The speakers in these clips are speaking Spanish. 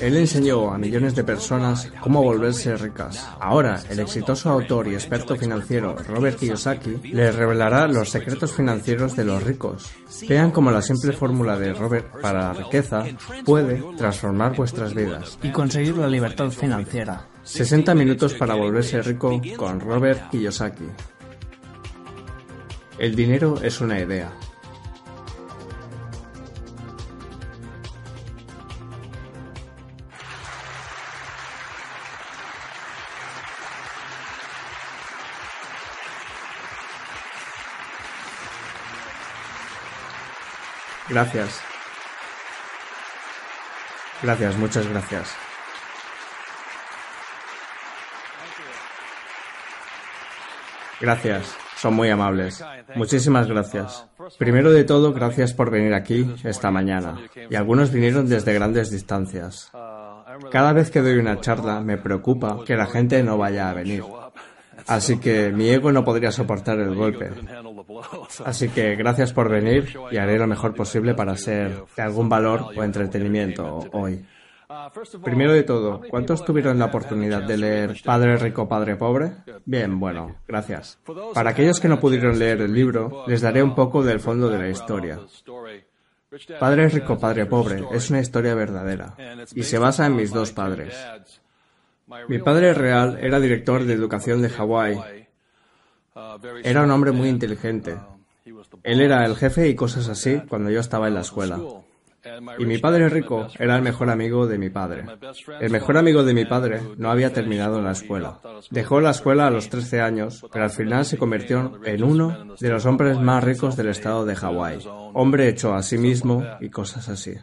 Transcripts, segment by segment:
Él enseñó a millones de personas cómo volverse ricas. Ahora, el exitoso autor y experto financiero Robert Kiyosaki les revelará los secretos financieros de los ricos. Vean cómo la simple fórmula de Robert para la riqueza puede transformar vuestras vidas y conseguir la libertad financiera. 60 minutos para volverse rico con Robert Kiyosaki. El dinero es una idea. Gracias. Gracias, muchas gracias. Gracias, son muy amables. Muchísimas gracias. Primero de todo, gracias por venir aquí esta mañana. Y algunos vinieron desde grandes distancias. Cada vez que doy una charla me preocupa que la gente no vaya a venir. Así que mi ego no podría soportar el golpe. Así que gracias por venir y haré lo mejor posible para ser de algún valor o entretenimiento hoy. Primero de todo, ¿cuántos tuvieron la oportunidad de leer Padre Rico, Padre Pobre? Bien, bueno, gracias. Para aquellos que no pudieron leer el libro, les daré un poco del fondo de la historia. Padre Rico, Padre Pobre es una historia verdadera y se basa en mis dos padres. Mi padre real era director de educación de Hawái. Era un hombre muy inteligente. Él era el jefe y cosas así cuando yo estaba en la escuela. Y mi padre rico era el mejor amigo de mi padre. El mejor amigo de mi padre no había terminado la escuela. Dejó la escuela a los 13 años, pero al final se convirtió en uno de los hombres más ricos del estado de Hawái. Hombre hecho a sí mismo y cosas así.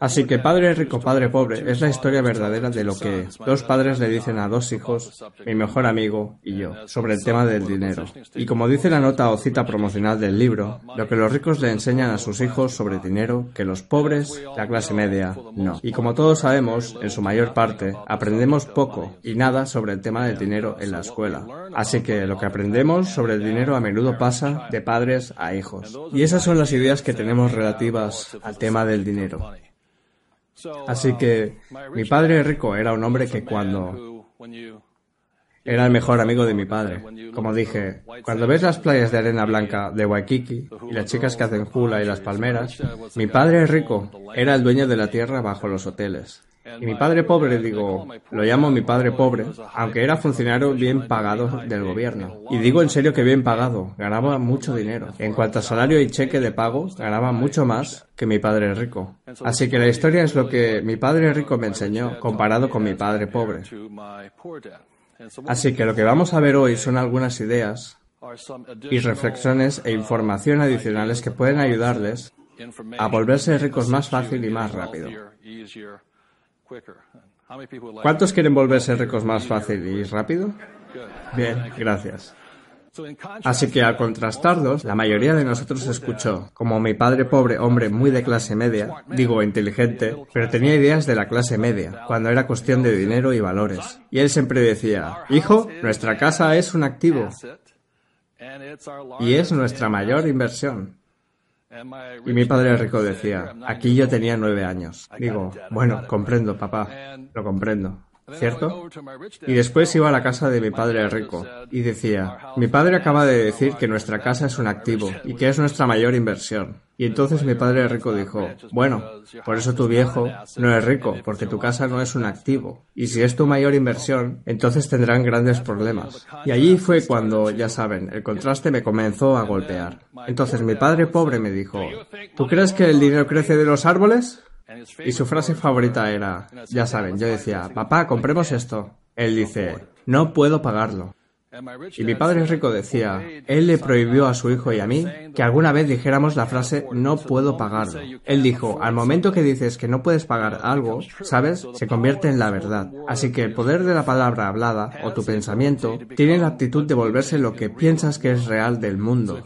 Así que Padre rico, Padre pobre es la historia verdadera de lo que dos padres le dicen a dos hijos, mi mejor amigo y yo, sobre el tema del dinero. Y como dice la nota o cita promocional del libro, lo que los ricos le enseñan a sus hijos sobre dinero que los pobres la clase media, no. Y como todos sabemos, en su mayor parte, aprendemos poco y nada sobre el tema del dinero en la escuela. Así que lo que aprendemos sobre el dinero a menudo pasa de padres a hijos. Y esas son las ideas que tenemos relativas al tema del dinero. Así que mi padre rico era un hombre que cuando era el mejor amigo de mi padre. Como dije, cuando ves las playas de arena blanca de Waikiki y las chicas que hacen hula y las palmeras, mi padre rico era el dueño de la tierra bajo los hoteles. Y mi padre pobre, digo, lo llamo mi padre pobre, aunque era funcionario bien pagado del gobierno. Y digo en serio que bien pagado, ganaba mucho dinero. En cuanto a salario y cheque de pago, ganaba mucho más que mi padre rico. Así que la historia es lo que mi padre rico me enseñó comparado con mi padre pobre. Así que lo que vamos a ver hoy son algunas ideas y reflexiones e información adicionales que pueden ayudarles a volverse ricos más fácil y más rápido. ¿Cuántos quieren volverse ricos más fácil y rápido? Bien, gracias. Así que al contrastarlos, la mayoría de nosotros escuchó, como mi padre pobre, hombre muy de clase media, digo inteligente, pero tenía ideas de la clase media, cuando era cuestión de dinero y valores. Y él siempre decía, hijo, nuestra casa es un activo y es nuestra mayor inversión. Y mi padre rico decía, aquí yo tenía nueve años. Digo, bueno, comprendo, papá, lo comprendo. ¿Cierto? Y después iba a la casa de mi padre rico y decía, mi padre acaba de decir que nuestra casa es un activo y que es nuestra mayor inversión. Y entonces mi padre rico dijo, bueno, por eso tu viejo no es rico, porque tu casa no es un activo. Y si es tu mayor inversión, entonces tendrán grandes problemas. Y allí fue cuando, ya saben, el contraste me comenzó a golpear. Entonces mi padre pobre me dijo, ¿tú crees que el dinero crece de los árboles? Y su frase favorita era, ya saben, yo decía, papá, compremos esto. Él dice, no puedo pagarlo. Y mi padre rico decía, él le prohibió a su hijo y a mí que alguna vez dijéramos la frase no puedo pagarlo. Él dijo, al momento que dices que no puedes pagar algo, ¿sabes? Se convierte en la verdad. Así que el poder de la palabra hablada o tu pensamiento tiene la actitud de volverse lo que piensas que es real del mundo.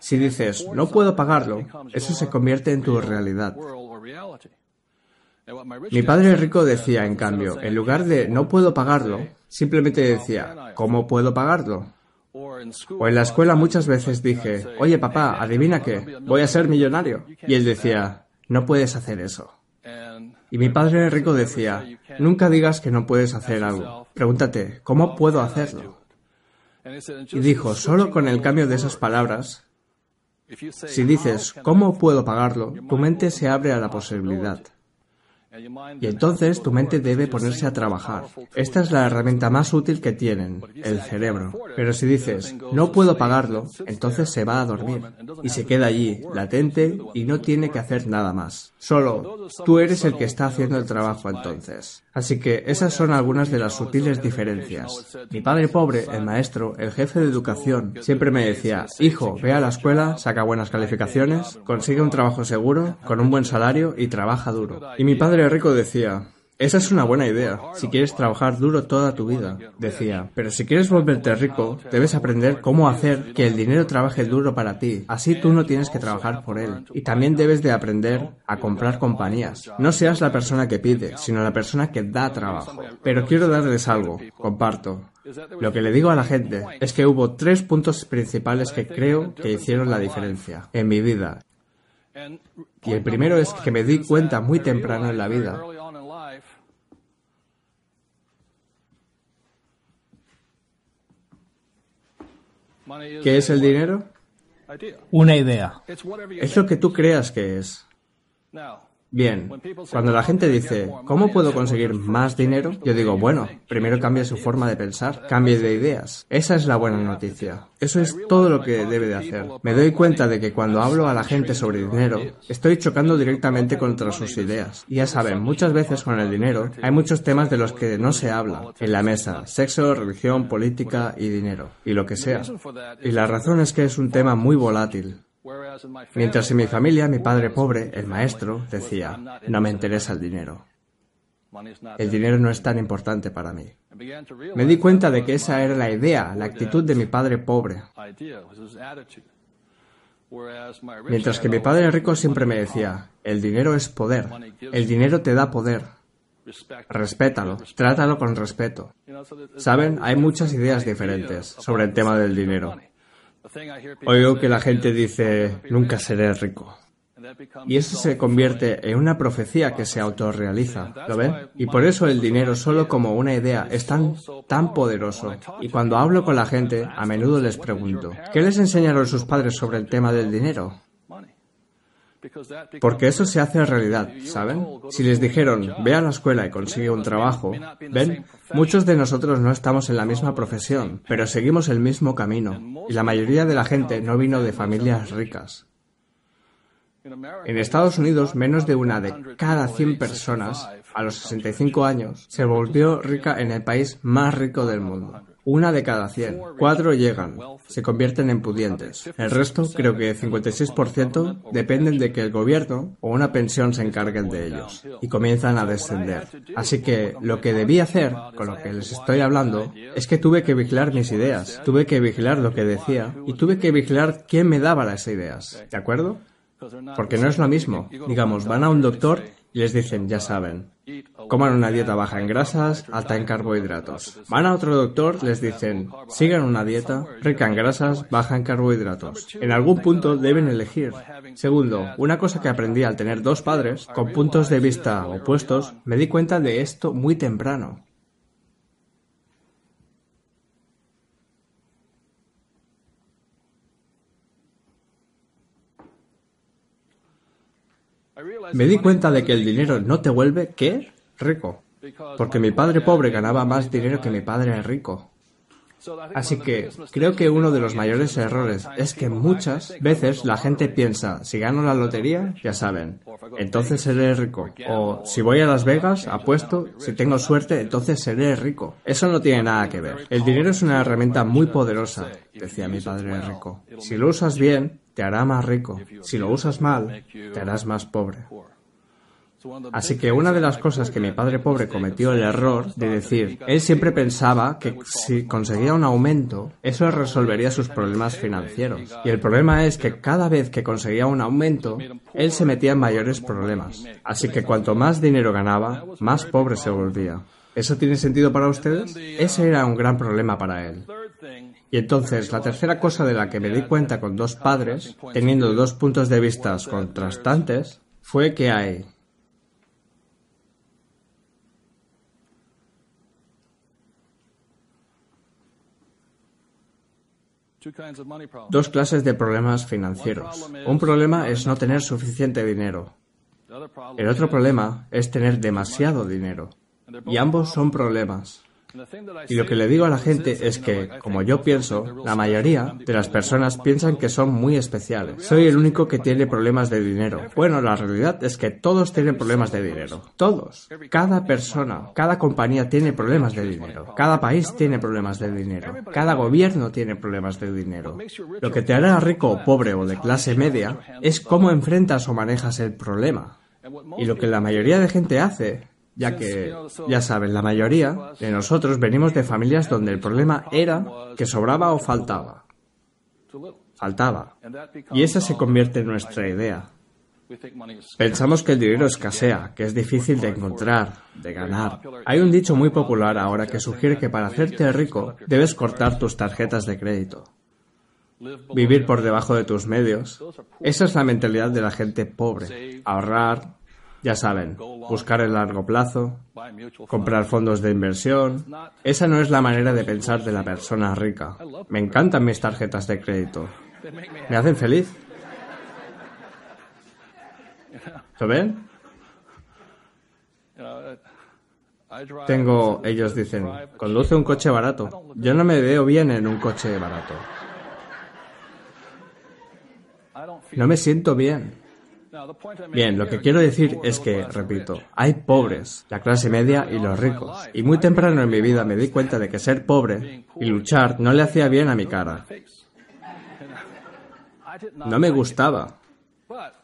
Si dices no puedo pagarlo, eso se convierte en tu realidad. Mi padre rico decía, en cambio, en lugar de no puedo pagarlo, simplemente decía, ¿cómo puedo pagarlo? O en la escuela muchas veces dije, oye papá, adivina qué, voy a ser millonario. Y él decía, no puedes hacer eso. Y mi padre rico decía, nunca digas que no puedes hacer algo. Pregúntate, ¿cómo puedo hacerlo? Y dijo, solo con el cambio de esas palabras, si dices, ¿cómo puedo pagarlo? Tu mente se abre a la posibilidad. Y entonces tu mente debe ponerse a trabajar. Esta es la herramienta más útil que tienen, el cerebro. Pero si dices, no puedo pagarlo, entonces se va a dormir y se queda allí, latente, y no tiene que hacer nada más. Solo tú eres el que está haciendo el trabajo entonces. Así que esas son algunas de las sutiles diferencias. Mi padre pobre, el maestro, el jefe de educación, siempre me decía, hijo, ve a la escuela, saca buenas calificaciones, consigue un trabajo seguro, con un buen salario y trabaja duro. Y mi padre rico decía, esa es una buena idea, si quieres trabajar duro toda tu vida, decía, pero si quieres volverte rico, debes aprender cómo hacer que el dinero trabaje duro para ti, así tú no tienes que trabajar por él. Y también debes de aprender a comprar compañías. No seas la persona que pide, sino la persona que da trabajo. Pero quiero darles algo, comparto. Lo que le digo a la gente es que hubo tres puntos principales que creo que hicieron la diferencia en mi vida y el primero es que me di cuenta muy temprano en la vida ¿Qué es el dinero? Una idea. Es lo que tú creas que es. Bien, cuando la gente dice, ¿cómo puedo conseguir más dinero? Yo digo, bueno, primero cambie su forma de pensar, cambie de ideas. Esa es la buena noticia. Eso es todo lo que debe de hacer. Me doy cuenta de que cuando hablo a la gente sobre dinero, estoy chocando directamente contra sus ideas. Ya saben, muchas veces con el dinero hay muchos temas de los que no se habla en la mesa. Sexo, religión, política y dinero. Y lo que sea. Y la razón es que es un tema muy volátil. Mientras en mi familia, mi padre pobre, el maestro, decía, no me interesa el dinero. El dinero no es tan importante para mí. Me di cuenta de que esa era la idea, la actitud de mi padre pobre. Mientras que mi padre rico siempre me decía, el dinero es poder, el dinero te da poder. Respétalo, trátalo con respeto. Saben, hay muchas ideas diferentes sobre el tema del dinero. Oigo que la gente dice, nunca seré rico. Y eso se convierte en una profecía que se autorrealiza, ¿lo ven? Y por eso el dinero solo como una idea es tan, tan poderoso. Y cuando hablo con la gente, a menudo les pregunto, ¿qué les enseñaron sus padres sobre el tema del dinero? Porque eso se hace realidad, ¿saben? Si les dijeron, ve a la escuela y consigue un trabajo, ven, muchos de nosotros no estamos en la misma profesión, pero seguimos el mismo camino. Y la mayoría de la gente no vino de familias ricas. En Estados Unidos, menos de una de cada 100 personas a los 65 años se volvió rica en el país más rico del mundo. Una de cada 100. Cuatro llegan, se convierten en pudientes. El resto, creo que 56%, dependen de que el gobierno o una pensión se encarguen de ellos y comienzan a descender. Así que lo que debí hacer, con lo que les estoy hablando, es que tuve que vigilar mis ideas, tuve que vigilar lo que decía y tuve que vigilar quién me daba las ideas. ¿De acuerdo? Porque no es lo mismo. Digamos, van a un doctor les dicen, ya saben, coman una dieta baja en grasas, alta en carbohidratos. Van a otro doctor, les dicen, sigan una dieta rica en grasas, baja en carbohidratos. En algún punto deben elegir. Segundo, una cosa que aprendí al tener dos padres con puntos de vista opuestos, me di cuenta de esto muy temprano. Me di cuenta de que el dinero no te vuelve, ¿qué? Rico. Porque mi padre pobre ganaba más dinero que mi padre rico. Así que creo que uno de los mayores errores es que muchas veces la gente piensa, si gano la lotería, ya saben, entonces seré rico. O si voy a Las Vegas, apuesto, si tengo suerte, entonces seré rico. Eso no tiene nada que ver. El dinero es una herramienta muy poderosa, decía mi padre rico. Si lo usas bien, te hará más rico. Si lo usas mal, te harás más pobre. Así que una de las cosas que mi padre pobre cometió el error de decir, él siempre pensaba que si conseguía un aumento, eso resolvería sus problemas financieros. Y el problema es que cada vez que conseguía un aumento, él se metía en mayores problemas. Así que cuanto más dinero ganaba, más pobre se volvía. ¿Eso tiene sentido para ustedes? Ese era un gran problema para él. Y entonces, la tercera cosa de la que me di cuenta con dos padres, teniendo dos puntos de vista contrastantes, fue que hay dos clases de problemas financieros. Un problema es no tener suficiente dinero. El otro problema es tener demasiado dinero. Y ambos son problemas. Y lo que le digo a la gente es que, como yo pienso, la mayoría de las personas piensan que son muy especiales. Soy el único que tiene problemas de dinero. Bueno, la realidad es que todos tienen problemas de dinero. Todos. Cada persona, cada compañía tiene problemas de dinero. Cada país tiene problemas de dinero. Cada gobierno tiene problemas de dinero. Lo que te hará rico o pobre o de clase media es cómo enfrentas o manejas el problema. Y lo que la mayoría de gente hace ya que, ya saben, la mayoría de nosotros venimos de familias donde el problema era que sobraba o faltaba. Faltaba. Y esa se convierte en nuestra idea. Pensamos que el dinero escasea, que es difícil de encontrar, de ganar. Hay un dicho muy popular ahora que sugiere que para hacerte rico debes cortar tus tarjetas de crédito. Vivir por debajo de tus medios. Esa es la mentalidad de la gente pobre. Ahorrar, ya saben, buscar el largo plazo, comprar fondos de inversión. Esa no es la manera de pensar de la persona rica. Me encantan mis tarjetas de crédito. Me hacen feliz. ¿Lo ven? Tengo, ellos dicen, conduce un coche barato. Yo no me veo bien en un coche barato. No me siento bien. Bien, lo que quiero decir es que, repito, hay pobres, la clase media y los ricos. Y muy temprano en mi vida me di cuenta de que ser pobre y luchar no le hacía bien a mi cara. No me gustaba.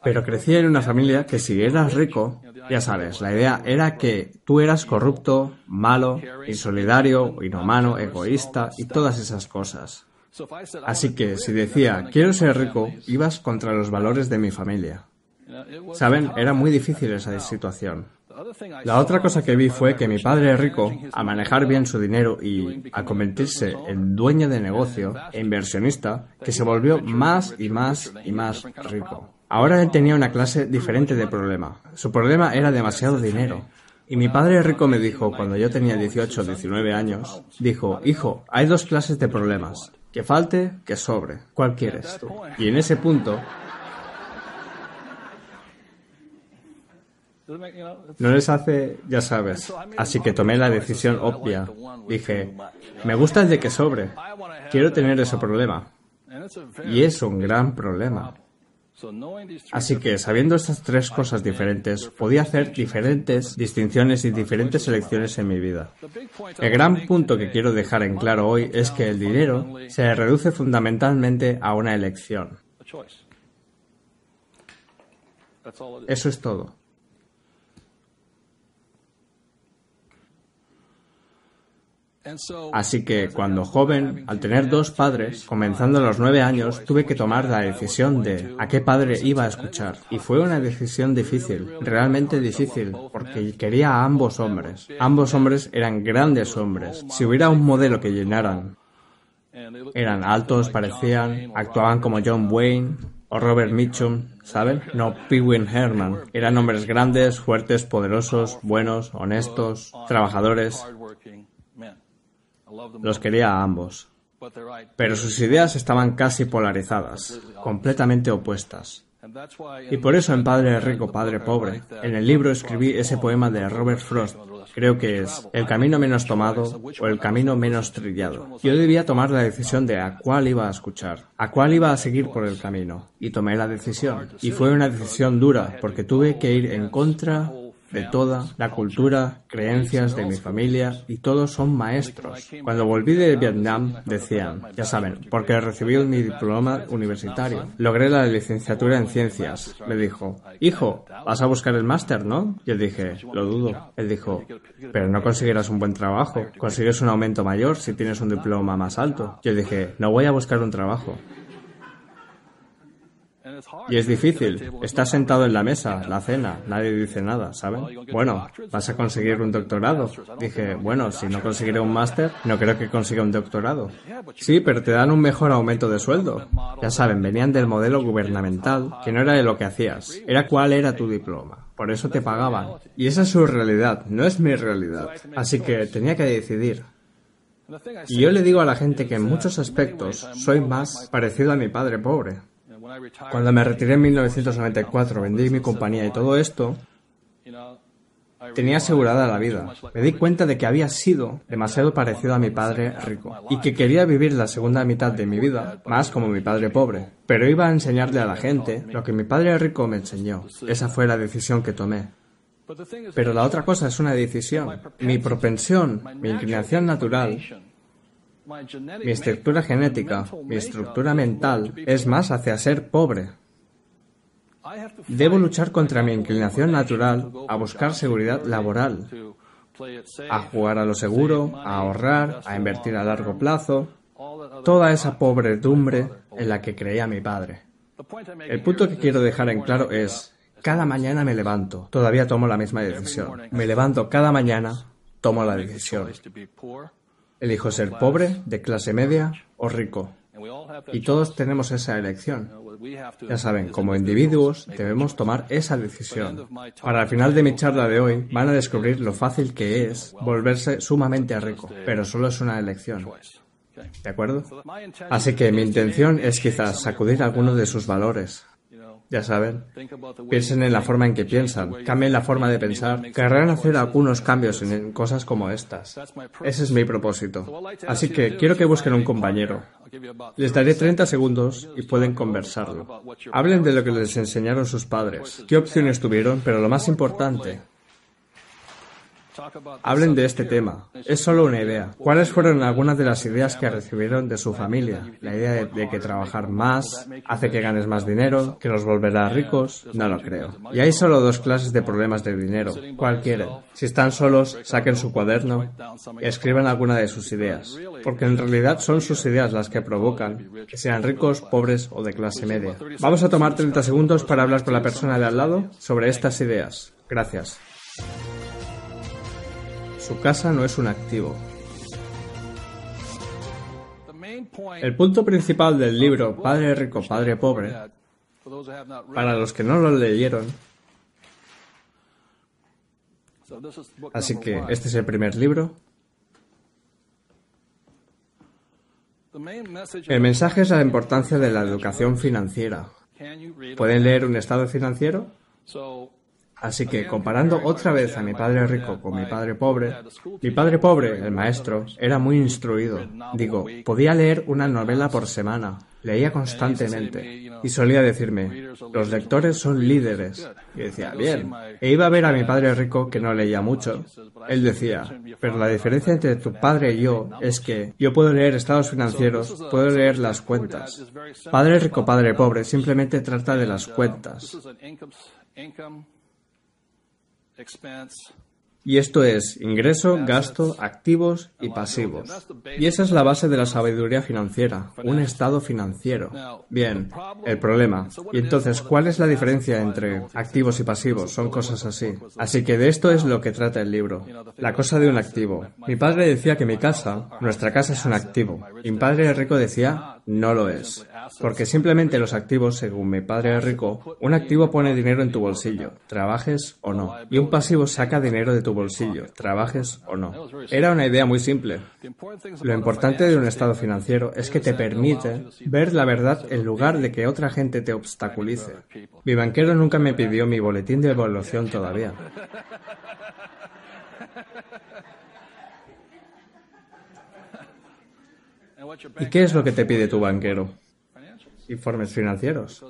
Pero crecí en una familia que si eras rico, ya sabes, la idea era que tú eras corrupto, malo, insolidario, inhumano, egoísta y todas esas cosas. Así que si decía, quiero ser rico, ibas contra los valores de mi familia. Saben, era muy difícil esa situación. La otra cosa que vi fue que mi padre rico, a manejar bien su dinero y a convertirse en dueño de negocio e inversionista, que se volvió más y más y más rico. Ahora él tenía una clase diferente de problema. Su problema era demasiado dinero. Y mi padre rico me dijo, cuando yo tenía 18 o 19 años, dijo, hijo, hay dos clases de problemas. Que falte, que sobre. ¿Cuál quieres tú? Y en ese punto, No les hace, ya sabes. Así que tomé la decisión obvia. Dije, me gusta el de que sobre. Quiero tener ese problema. Y es un gran problema. Así que, sabiendo estas tres cosas diferentes, podía hacer diferentes distinciones y diferentes elecciones en mi vida. El gran punto que quiero dejar en claro hoy es que el dinero se reduce fundamentalmente a una elección. Eso es todo. Así que cuando joven, al tener dos padres, comenzando a los nueve años, tuve que tomar la decisión de a qué padre iba a escuchar. Y fue una decisión difícil, realmente difícil, porque quería a ambos hombres. Ambos hombres eran grandes hombres. Si hubiera un modelo que llenaran, eran altos, parecían, actuaban como John Wayne, o Robert Mitchum, ¿saben? No, Pee Herman. Eran hombres grandes, fuertes, poderosos, buenos, honestos, trabajadores. Los quería a ambos. Pero sus ideas estaban casi polarizadas, completamente opuestas. Y por eso en Padre Rico, Padre Pobre, en el libro escribí ese poema de Robert Frost, creo que es El camino menos tomado o el camino menos trillado. Yo debía tomar la decisión de a cuál iba a escuchar, a cuál iba a seguir por el camino. Y tomé la decisión. Y fue una decisión dura, porque tuve que ir en contra de toda la cultura, creencias de mi familia y todos son maestros. Cuando volví de Vietnam decían, ya saben, porque recibí mi diploma universitario. Logré la licenciatura en ciencias. Me dijo, hijo, vas a buscar el máster, ¿no? Y él dije, lo dudo. Él dijo, pero no conseguirás un buen trabajo. Consigues un aumento mayor si tienes un diploma más alto. Yo dije, no voy a buscar un trabajo. Y es difícil. Estás sentado en la mesa, la cena, nadie dice nada, ¿saben? Bueno, vas a conseguir un doctorado. Dije, bueno, si no conseguiré un máster, no creo que consiga un doctorado. Sí, pero te dan un mejor aumento de sueldo. Ya saben, venían del modelo gubernamental, que no era de lo que hacías, era cuál era tu diploma. Por eso te pagaban. Y esa es su realidad, no es mi realidad. Así que tenía que decidir. Y yo le digo a la gente que en muchos aspectos soy más parecido a mi padre pobre. Cuando me retiré en 1994, vendí mi compañía y todo esto, tenía asegurada la vida. Me di cuenta de que había sido demasiado parecido a mi padre rico y que quería vivir la segunda mitad de mi vida más como mi padre pobre. Pero iba a enseñarle a la gente lo que mi padre rico me enseñó. Esa fue la decisión que tomé. Pero la otra cosa es una decisión. Mi propensión, mi inclinación natural, mi estructura genética, mi estructura mental es más hacia ser pobre. Debo luchar contra mi inclinación natural a buscar seguridad laboral, a jugar a lo seguro, a ahorrar, a invertir a largo plazo, toda esa pobredumbre en la que creía mi padre. El punto que quiero dejar en claro es, cada mañana me levanto, todavía tomo la misma decisión. Me levanto cada mañana, tomo la decisión. Elijo ser pobre, de clase media o rico. Y todos tenemos esa elección. Ya saben, como individuos debemos tomar esa decisión. Para el final de mi charla de hoy van a descubrir lo fácil que es volverse sumamente rico, pero solo es una elección. ¿De acuerdo? Así que mi intención es quizás sacudir algunos de sus valores, ya saben, piensen en la forma en que piensan, cambien la forma de pensar, querrán hacer algunos cambios en cosas como estas. Ese es mi propósito. Así que quiero que busquen un compañero. Les daré 30 segundos y pueden conversarlo. Hablen de lo que les enseñaron sus padres, qué opciones tuvieron, pero lo más importante, Hablen de este tema. Es solo una idea. ¿Cuáles fueron algunas de las ideas que recibieron de su familia? La idea de, que trabajar más hace que ganes más dinero, que los volverá ricos. No lo creo. Y hay solo dos clases de problemas de dinero. ¿Cuál quieren? Si están solos, saquen su cuaderno y escriban alguna de sus ideas. Porque en realidad son sus ideas las que provocan que sean ricos, pobres o de clase media. Vamos a tomar 30 segundos para hablar con la persona de al lado sobre estas ideas. Gracias. Su casa no es un activo. El punto principal del libro Padre Rico, Padre Pobre, para los que no lo leyeron, así que este es el primer libro, el mensaje es la importancia de la educación financiera. ¿Pueden leer un estado financiero? Así que comparando otra vez a mi padre rico con mi padre pobre, mi padre pobre, el maestro, era muy instruido. Digo, podía leer una novela por semana, leía constantemente y solía decirme, los lectores son líderes. Y decía, bien. E iba a ver a mi padre rico que no leía mucho. Él decía, pero la diferencia entre tu padre y yo es que yo puedo leer estados financieros, puedo leer las cuentas. Padre rico, padre pobre simplemente trata de las cuentas. Y esto es ingreso, gasto, activos y pasivos. Y esa es la base de la sabiduría financiera, un estado financiero. Bien, el problema. Y entonces, ¿cuál es la diferencia entre activos y pasivos? Son cosas así. Así que de esto es lo que trata el libro. La cosa de un activo. Mi padre decía que mi casa, nuestra casa es un activo. Y mi padre rico decía, no lo es. Porque simplemente los activos, según mi padre rico, un activo pone dinero en tu bolsillo, trabajes o no. Y un pasivo saca dinero de tu bolsillo, trabajes o no. Era una idea muy simple. Lo importante de un estado financiero es que te permite ver la verdad en lugar de que otra gente te obstaculice. Mi banquero nunca me pidió mi boletín de evaluación todavía. ¿Y qué es lo que te pide tu banquero? Informes financieros.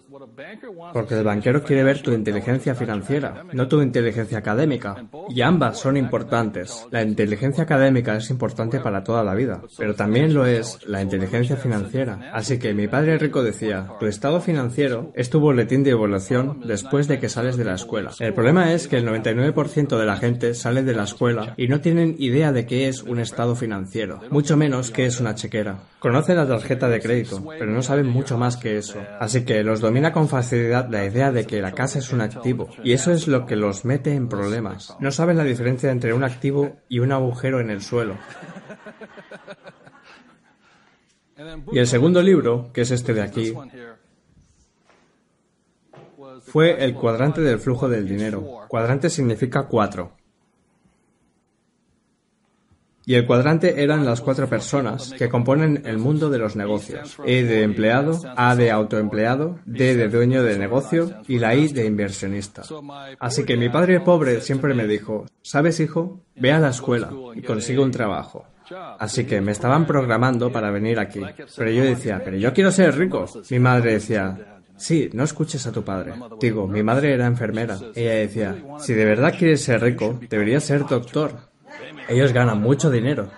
Porque el banquero quiere ver tu inteligencia financiera, no tu inteligencia académica. Y ambas son importantes. La inteligencia académica es importante para toda la vida, pero también lo es la inteligencia financiera. Así que mi padre rico decía, tu estado financiero es tu boletín de evaluación después de que sales de la escuela. El problema es que el 99% de la gente sale de la escuela y no tienen idea de qué es un estado financiero, mucho menos qué es una chequera. Conocen la tarjeta de crédito, pero no saben mucho más que Así que los domina con facilidad la idea de que la casa es un activo. Y eso es lo que los mete en problemas. No saben la diferencia entre un activo y un agujero en el suelo. Y el segundo libro, que es este de aquí, fue el cuadrante del flujo del dinero. Cuadrante significa cuatro. Y el cuadrante eran las cuatro personas que componen el mundo de los negocios. E de empleado, A de autoempleado, D de dueño de negocio y la I de inversionista. Así que mi padre pobre siempre me dijo, ¿sabes hijo? Ve a la escuela y consigue un trabajo. Así que me estaban programando para venir aquí. Pero yo decía, pero yo quiero ser rico. Mi madre decía, Sí, no escuches a tu padre. Digo, mi madre era enfermera. Ella decía, si de verdad quieres ser rico, deberías ser doctor. Ellos ganan mucho dinero.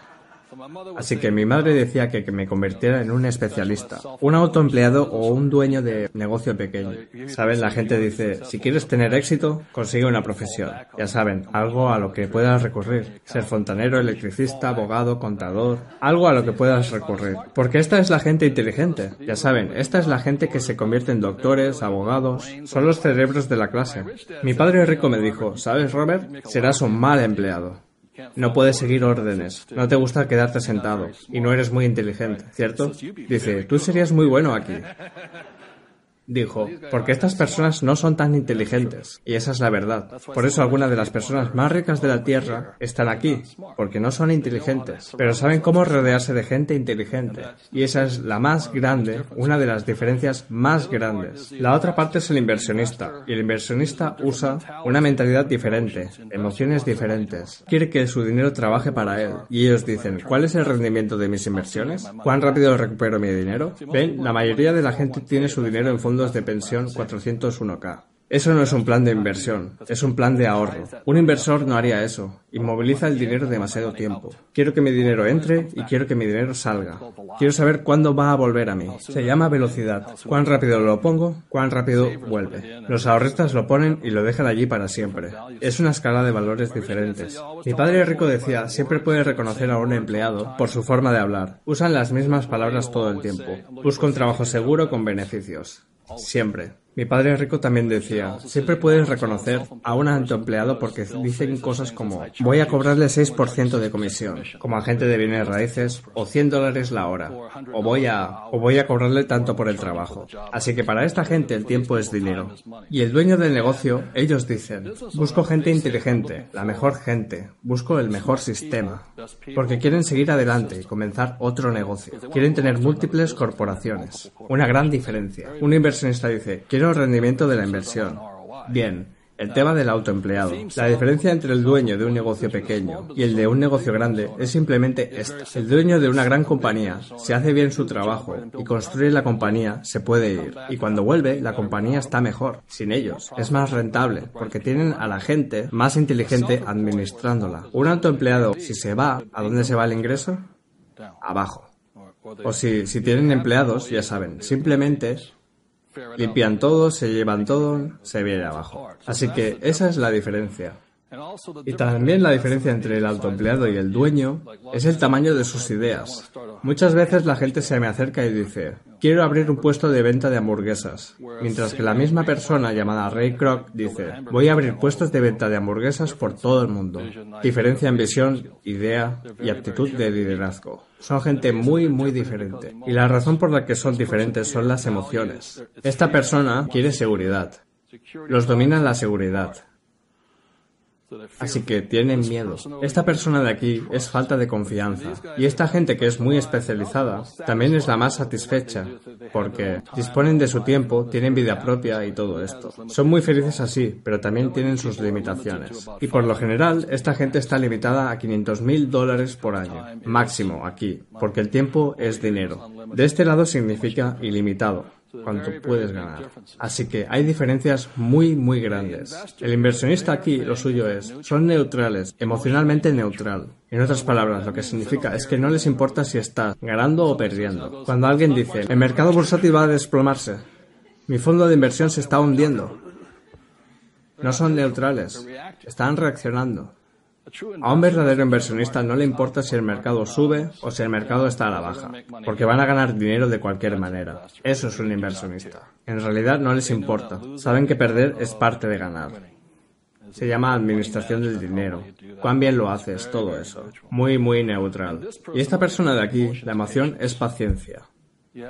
Así que mi madre decía que, me convirtiera en un especialista, un autoempleado o un dueño de negocio pequeño. Saben, la gente dice, si quieres tener éxito, consigue una profesión. Ya saben, algo a lo que puedas recurrir. Ser fontanero, electricista, abogado, contador, algo a lo que puedas recurrir. Porque esta es la gente inteligente. Ya saben, esta es la gente que se convierte en doctores, abogados, son los cerebros de la clase. Mi padre rico me dijo, ¿sabes, Robert? Serás un mal empleado. No puedes seguir órdenes, no te gusta quedarte sentado y no eres muy inteligente, ¿cierto? Dice, tú serías muy bueno aquí. Dijo, porque estas personas no son tan inteligentes, y esa es la verdad. Por eso algunas de las personas más ricas de la Tierra están aquí, porque no son inteligentes, pero saben cómo rodearse de gente inteligente. Y esa es la más grande, una de las diferencias más grandes. La otra parte es el inversionista, y el inversionista usa una mentalidad diferente, emociones diferentes. Quiere que su dinero trabaje para él, y ellos dicen, ¿cuál es el rendimiento de mis inversiones? ¿Cuán rápido recupero mi dinero? Ven, la mayoría de la gente tiene su dinero en fondo de pensión 401k. Eso no es un plan de inversión, es un plan de ahorro. Un inversor no haría eso, inmoviliza el dinero demasiado tiempo. Quiero que mi dinero entre y quiero que mi dinero salga. Quiero saber cuándo va a volver a mí. Se llama velocidad. Cuán rápido lo pongo, cuán rápido vuelve. Los ahorristas lo ponen y lo dejan allí para siempre. Es una escala de valores diferentes. Mi padre rico decía, siempre puede reconocer a un empleado por su forma de hablar. Usan las mismas palabras todo el tiempo. Busco un trabajo seguro con beneficios. Siempre. Mi padre rico también decía, siempre puedes reconocer a un autoempleado porque dicen cosas como, voy a cobrarle 6% de comisión, como agente de bienes raíces, o 100 dólares la hora, o voy a, o voy a cobrarle tanto por el trabajo. Así que para esta gente el tiempo es dinero. Y el dueño del negocio, ellos dicen, busco gente inteligente, la mejor gente, busco el mejor sistema, porque quieren seguir adelante y comenzar otro negocio. Quieren tener múltiples corporaciones. Una gran diferencia. Un inversionista dice, quiero rendimiento de la inversión. Bien, el tema del autoempleado. La diferencia entre el dueño de un negocio pequeño y el de un negocio grande es simplemente esta. El dueño de una gran compañía, si hace bien su trabajo y construye la compañía, se puede ir. Y cuando vuelve, la compañía está mejor, sin ellos. Es más rentable, porque tienen a la gente más inteligente administrándola. Un autoempleado, si se va, ¿a dónde se va el ingreso? Abajo. O si, si tienen empleados, ya saben, simplemente Limpian todo, se llevan todo, se viene abajo. Así que esa es la diferencia. Y también la diferencia entre el autoempleado y el dueño es el tamaño de sus ideas. Muchas veces la gente se me acerca y dice, quiero abrir un puesto de venta de hamburguesas, mientras que la misma persona llamada Ray Kroc dice, voy a abrir puestos de venta de hamburguesas por todo el mundo. Diferencia en visión, idea y actitud de liderazgo. Son gente muy, muy diferente. Y la razón por la que son diferentes son las emociones. Esta persona quiere seguridad. Los domina la seguridad. Así que tienen miedo. Esta persona de aquí es falta de confianza. Y esta gente que es muy especializada también es la más satisfecha, porque disponen de su tiempo, tienen vida propia y todo esto. Son muy felices así, pero también tienen sus limitaciones. Y por lo general, esta gente está limitada a 500 mil dólares por año, máximo aquí, porque el tiempo es dinero. De este lado significa ilimitado cuánto puedes ganar. Así que hay diferencias muy, muy grandes. El inversionista aquí lo suyo es, son neutrales, emocionalmente neutral. En otras palabras, lo que significa es que no les importa si estás ganando o perdiendo. Cuando alguien dice, el mercado bursátil va a desplomarse, mi fondo de inversión se está hundiendo, no son neutrales, están reaccionando. A un verdadero inversionista no le importa si el mercado sube o si el mercado está a la baja, porque van a ganar dinero de cualquier manera. Eso es un inversionista. En realidad no les importa. Saben que perder es parte de ganar. Se llama administración del dinero. Cuán bien lo haces, todo eso. Muy, muy neutral. Y esta persona de aquí, la emoción es paciencia.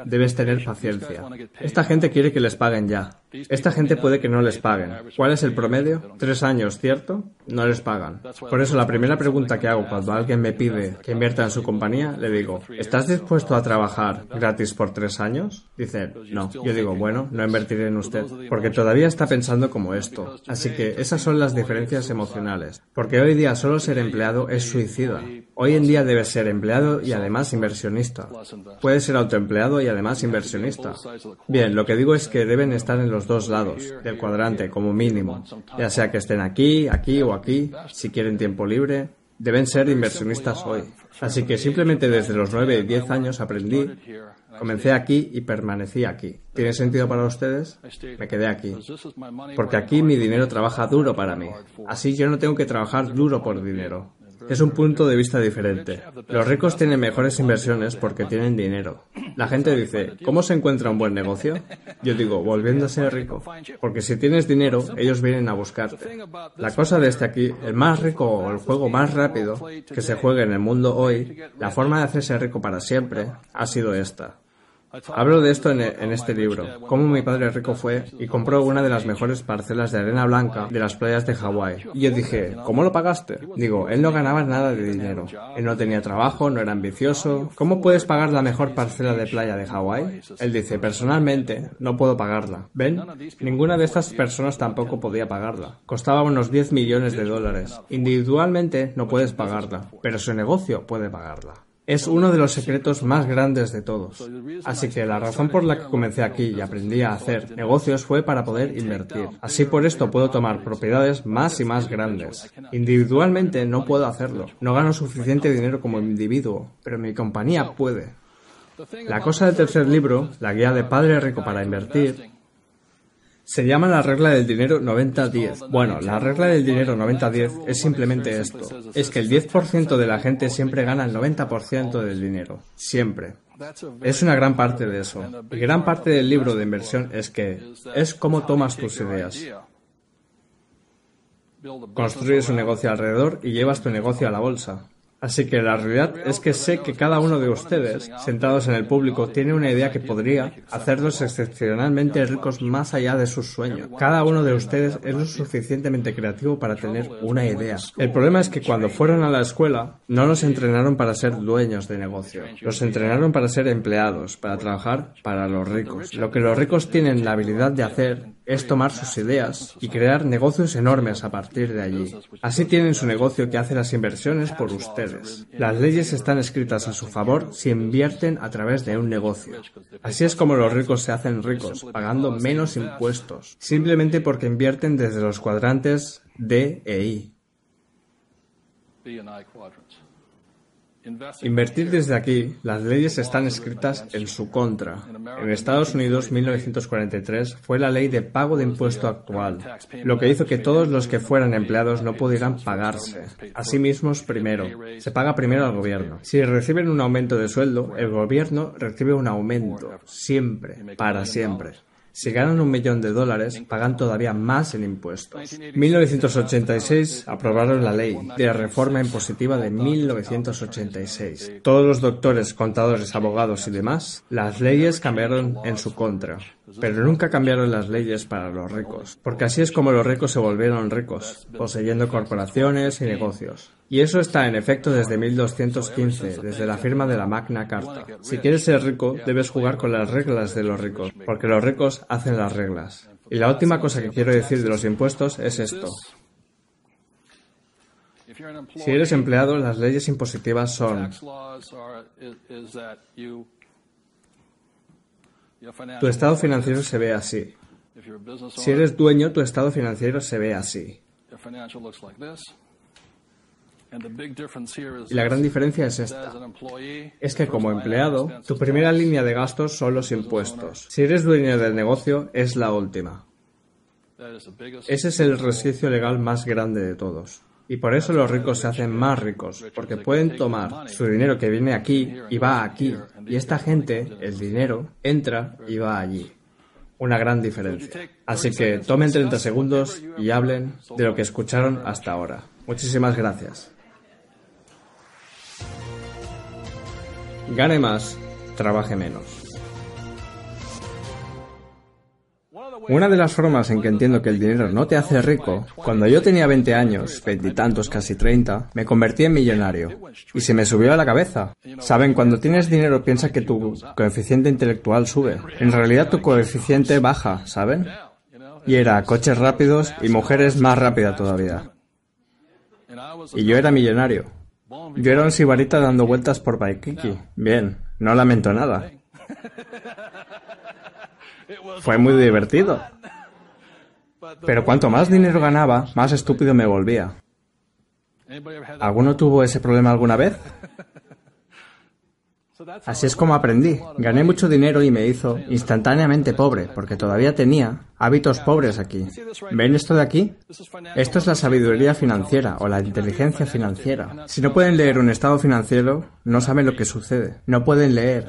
Debes tener paciencia. Esta gente quiere que les paguen ya. Esta gente puede que no les paguen. ¿Cuál es el promedio? Tres años, ¿cierto? No les pagan. Por eso la primera pregunta que hago cuando alguien me pide que invierta en su compañía, le digo, ¿estás dispuesto a trabajar gratis por tres años? Dice, no. Yo digo, bueno, no invertiré en usted, porque todavía está pensando como esto. Así que esas son las diferencias emocionales. Porque hoy día solo ser empleado es suicida. Hoy en día debes ser empleado y además inversionista. Puedes ser autoempleado y además inversionista. Bien, lo que digo es que deben estar en los dos lados del cuadrante como mínimo, ya sea que estén aquí, aquí o aquí, si quieren tiempo libre, deben ser inversionistas hoy. Así que simplemente desde los 9 y 10 años aprendí, comencé aquí y permanecí aquí. ¿Tiene sentido para ustedes? Me quedé aquí. Porque aquí mi dinero trabaja duro para mí. Así yo no tengo que trabajar duro por dinero. Es un punto de vista diferente. Los ricos tienen mejores inversiones porque tienen dinero. La gente dice, ¿cómo se encuentra un buen negocio? Yo digo, volviendo a ser rico. Porque si tienes dinero, ellos vienen a buscarte. La cosa de este aquí, el más rico o el juego más rápido que se juegue en el mundo hoy, la forma de hacerse rico para siempre, ha sido esta. Hablo de esto en, este libro, cómo mi padre rico fue y compró una de las mejores parcelas de arena blanca de las playas de Hawái. Y yo dije, ¿cómo lo pagaste? Digo, él no ganaba nada de dinero. Él no tenía trabajo, no era ambicioso. ¿Cómo puedes pagar la mejor parcela de playa de Hawái? Él dice, personalmente, no puedo pagarla. ¿Ven? Ninguna de estas personas tampoco podía pagarla. Costaba unos 10 millones de dólares. Individualmente no puedes pagarla, pero su negocio puede pagarla. Es uno de los secretos más grandes de todos. Así que la razón por la que comencé aquí y aprendí a hacer negocios fue para poder invertir. Así por esto puedo tomar propiedades más y más grandes. Individualmente no puedo hacerlo. No gano suficiente dinero como individuo, pero mi compañía puede. La cosa del tercer libro, la guía de Padre Rico para Invertir, se llama la regla del dinero 90-10. Bueno, la regla del dinero 90-10 es simplemente esto. Es que el 10% de la gente siempre gana el 90% del dinero. Siempre. Es una gran parte de eso. Y gran parte del libro de inversión es que es cómo tomas tus ideas. Construyes un negocio alrededor y llevas tu negocio a la bolsa. Así que la realidad es que sé que cada uno de ustedes, sentados en el público, tiene una idea que podría hacerlos excepcionalmente ricos más allá de sus sueños. Cada uno de ustedes es lo suficientemente creativo para tener una idea. El problema es que cuando fueron a la escuela, no los entrenaron para ser dueños de negocio. Los entrenaron para ser empleados, para trabajar para los ricos. Lo que los ricos tienen la habilidad de hacer es tomar sus ideas y crear negocios enormes a partir de allí. Así tienen su negocio que hace las inversiones por ustedes. Las leyes están escritas a su favor si invierten a través de un negocio. Así es como los ricos se hacen ricos, pagando menos impuestos, simplemente porque invierten desde los cuadrantes D e I. Invertir desde aquí, las leyes están escritas en su contra. En Estados Unidos, 1943 fue la ley de pago de impuesto actual, lo que hizo que todos los que fueran empleados no pudieran pagarse. Asimismo, primero, se paga primero al gobierno. Si reciben un aumento de sueldo, el gobierno recibe un aumento, siempre, para siempre. Si ganan un millón de dólares, pagan todavía más en impuestos. 1986 aprobaron la ley de reforma impositiva de 1986. Todos los doctores, contadores, abogados y demás, las leyes cambiaron en su contra. Pero nunca cambiaron las leyes para los ricos, porque así es como los ricos se volvieron ricos, poseyendo corporaciones y negocios. Y eso está en efecto desde 1215, desde la firma de la Magna Carta. Si quieres ser rico, debes jugar con las reglas de los ricos, porque los ricos hacen las reglas. Y la última cosa que quiero decir de los impuestos es esto. Si eres empleado, las leyes impositivas son tu estado financiero se ve así. Si eres dueño, tu estado financiero se ve así. Y la gran diferencia es esta. Es que como empleado, tu primera línea de gastos son los impuestos. Si eres dueño del negocio, es la última. Ese es el resquicio legal más grande de todos. Y por eso los ricos se hacen más ricos, porque pueden tomar su dinero que viene aquí y va aquí. Y esta gente, el dinero, entra y va allí. Una gran diferencia. Así que tomen 30 segundos y hablen de lo que escucharon hasta ahora. Muchísimas gracias. gane más, trabaje menos. Una de las formas en que entiendo que el dinero no te hace rico, cuando yo tenía 20 años, veintitantos, casi 30, me convertí en millonario. Y se me subió a la cabeza. Saben, cuando tienes dinero piensas que tu coeficiente intelectual sube. En realidad tu coeficiente baja, ¿saben? Y era coches rápidos y mujeres más rápida todavía. Y yo era millonario. Yo era sibarita dando vueltas por Baikiki. Bien, no lamento nada. Fue muy divertido. Pero cuanto más dinero ganaba, más estúpido me volvía. ¿Alguno tuvo ese problema alguna vez? Así es como aprendí. Gané mucho dinero y me hizo instantáneamente pobre, porque todavía tenía hábitos pobres aquí. ¿Ven esto de aquí? Esto es la sabiduría financiera o la inteligencia financiera. Si no pueden leer un estado financiero, no saben lo que sucede. No pueden leer.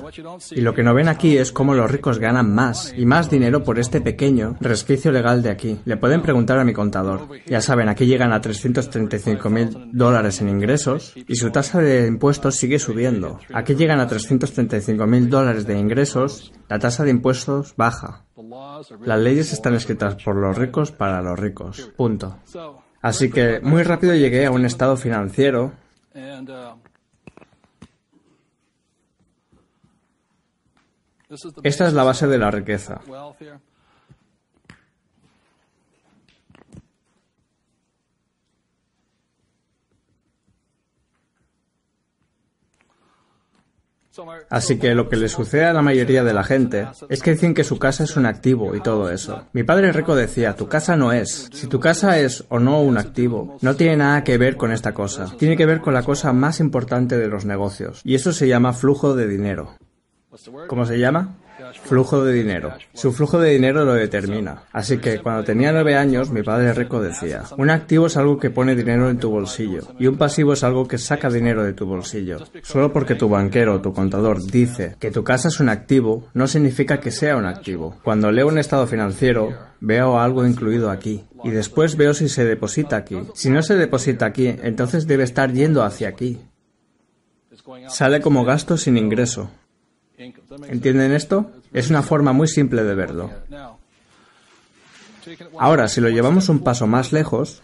Y lo que no ven aquí es cómo los ricos ganan más y más dinero por este pequeño resquicio legal de aquí. Le pueden preguntar a mi contador. Ya saben, aquí llegan a 335 mil dólares en ingresos y su tasa de impuestos sigue subiendo. Aquí llegan a 335 mil dólares de ingresos, la tasa de impuestos baja. Las leyes están escritas por los ricos para los ricos. Punto. Así que muy rápido llegué a un estado financiero Esta es la base de la riqueza. Así que lo que le sucede a la mayoría de la gente es que dicen que su casa es un activo y todo eso. Mi padre rico decía, tu casa no es. Si tu casa es o no un activo, no tiene nada que ver con esta cosa. Tiene que ver con la cosa más importante de los negocios. Y eso se llama flujo de dinero. ¿Cómo se llama? Flujo de dinero. Su flujo de dinero lo determina. Así que cuando tenía nueve años, mi padre rico decía, un activo es algo que pone dinero en tu bolsillo y un pasivo es algo que saca dinero de tu bolsillo. Solo porque tu banquero o tu contador dice que tu casa es un activo, no significa que sea un activo. Cuando leo un estado financiero, veo algo incluido aquí y después veo si se deposita aquí. Si no se deposita aquí, entonces debe estar yendo hacia aquí. Sale como gasto sin ingreso. ¿Entienden esto? Es una forma muy simple de verlo. Ahora, si lo llevamos un paso más lejos,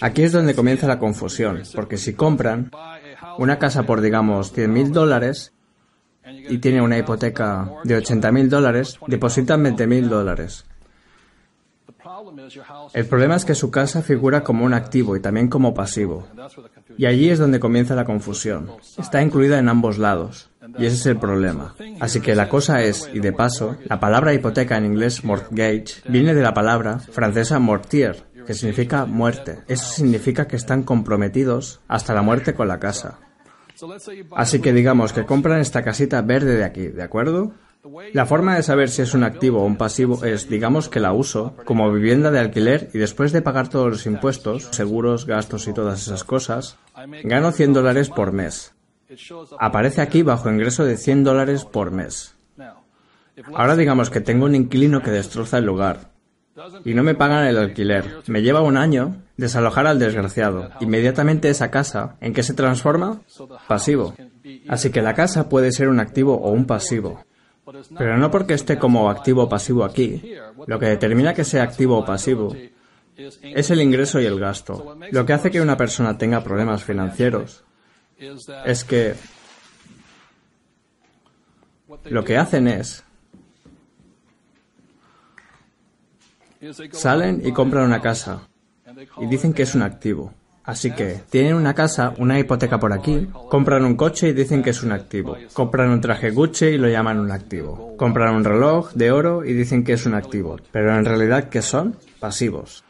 aquí es donde comienza la confusión, porque si compran una casa por, digamos, 100.000 dólares y tiene una hipoteca de 80.000 dólares, depositan 20.000 dólares. El problema es que su casa figura como un activo y también como pasivo. Y allí es donde comienza la confusión. Está incluida en ambos lados. Y ese es el problema. Así que la cosa es, y de paso, la palabra hipoteca en inglés mortgage viene de la palabra francesa mortier, que significa muerte. Eso significa que están comprometidos hasta la muerte con la casa. Así que digamos que compran esta casita verde de aquí, ¿de acuerdo? La forma de saber si es un activo o un pasivo es, digamos que la uso como vivienda de alquiler y después de pagar todos los impuestos, seguros, gastos y todas esas cosas, gano 100 dólares por mes. Aparece aquí bajo ingreso de 100 dólares por mes. Ahora digamos que tengo un inquilino que destroza el lugar y no me pagan el alquiler. Me lleva un año desalojar al desgraciado. Inmediatamente esa casa, ¿en qué se transforma? Pasivo. Así que la casa puede ser un activo o un pasivo. Pero no porque esté como activo o pasivo aquí. Lo que determina que sea activo o pasivo es el ingreso y el gasto. Lo que hace que una persona tenga problemas financieros es que lo que hacen es salen y compran una casa y dicen que es un activo. Así que tienen una casa, una hipoteca por aquí, compran un coche y dicen que es un activo. Compran un traje Gucci y lo llaman un activo. Compran un reloj de oro y dicen que es un activo. Pero en realidad, ¿qué son? Pasivos.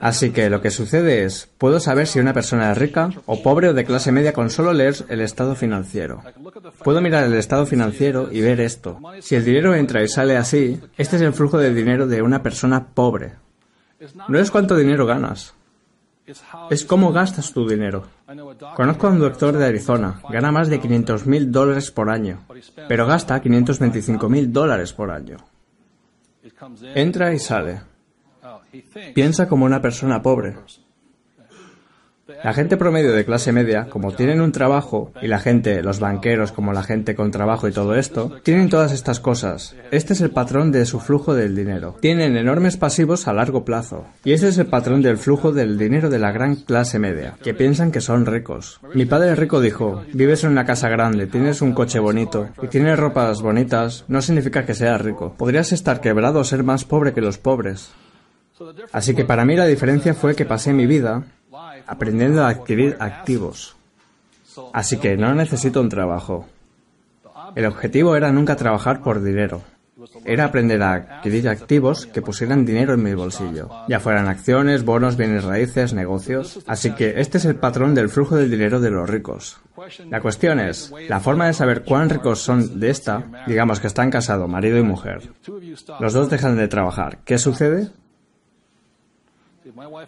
Así que lo que sucede es, puedo saber si una persona es rica o pobre o de clase media con solo leer el estado financiero. Puedo mirar el estado financiero y ver esto. Si el dinero entra y sale así, este es el flujo de dinero de una persona pobre. No es cuánto dinero ganas, es cómo gastas tu dinero. Conozco a un doctor de Arizona, gana más de 500 mil dólares por año, pero gasta 525 mil dólares por año. Entra y sale. Piensa como una persona pobre. La gente promedio de clase media, como tienen un trabajo, y la gente, los banqueros como la gente con trabajo y todo esto, tienen todas estas cosas. Este es el patrón de su flujo del dinero. Tienen enormes pasivos a largo plazo. Y ese es el patrón del flujo del dinero de la gran clase media, que piensan que son ricos. Mi padre rico dijo, vives en una casa grande, tienes un coche bonito y tienes ropas bonitas, no significa que seas rico. Podrías estar quebrado o ser más pobre que los pobres. Así que para mí la diferencia fue que pasé mi vida aprendiendo a adquirir activos. Así que no necesito un trabajo. El objetivo era nunca trabajar por dinero. Era aprender a adquirir activos que pusieran dinero en mi bolsillo, ya fueran acciones, bonos, bienes raíces, negocios. Así que este es el patrón del flujo del dinero de los ricos. La cuestión es, la forma de saber cuán ricos son de esta, digamos que están casados, marido y mujer. Los dos dejan de trabajar. ¿Qué sucede?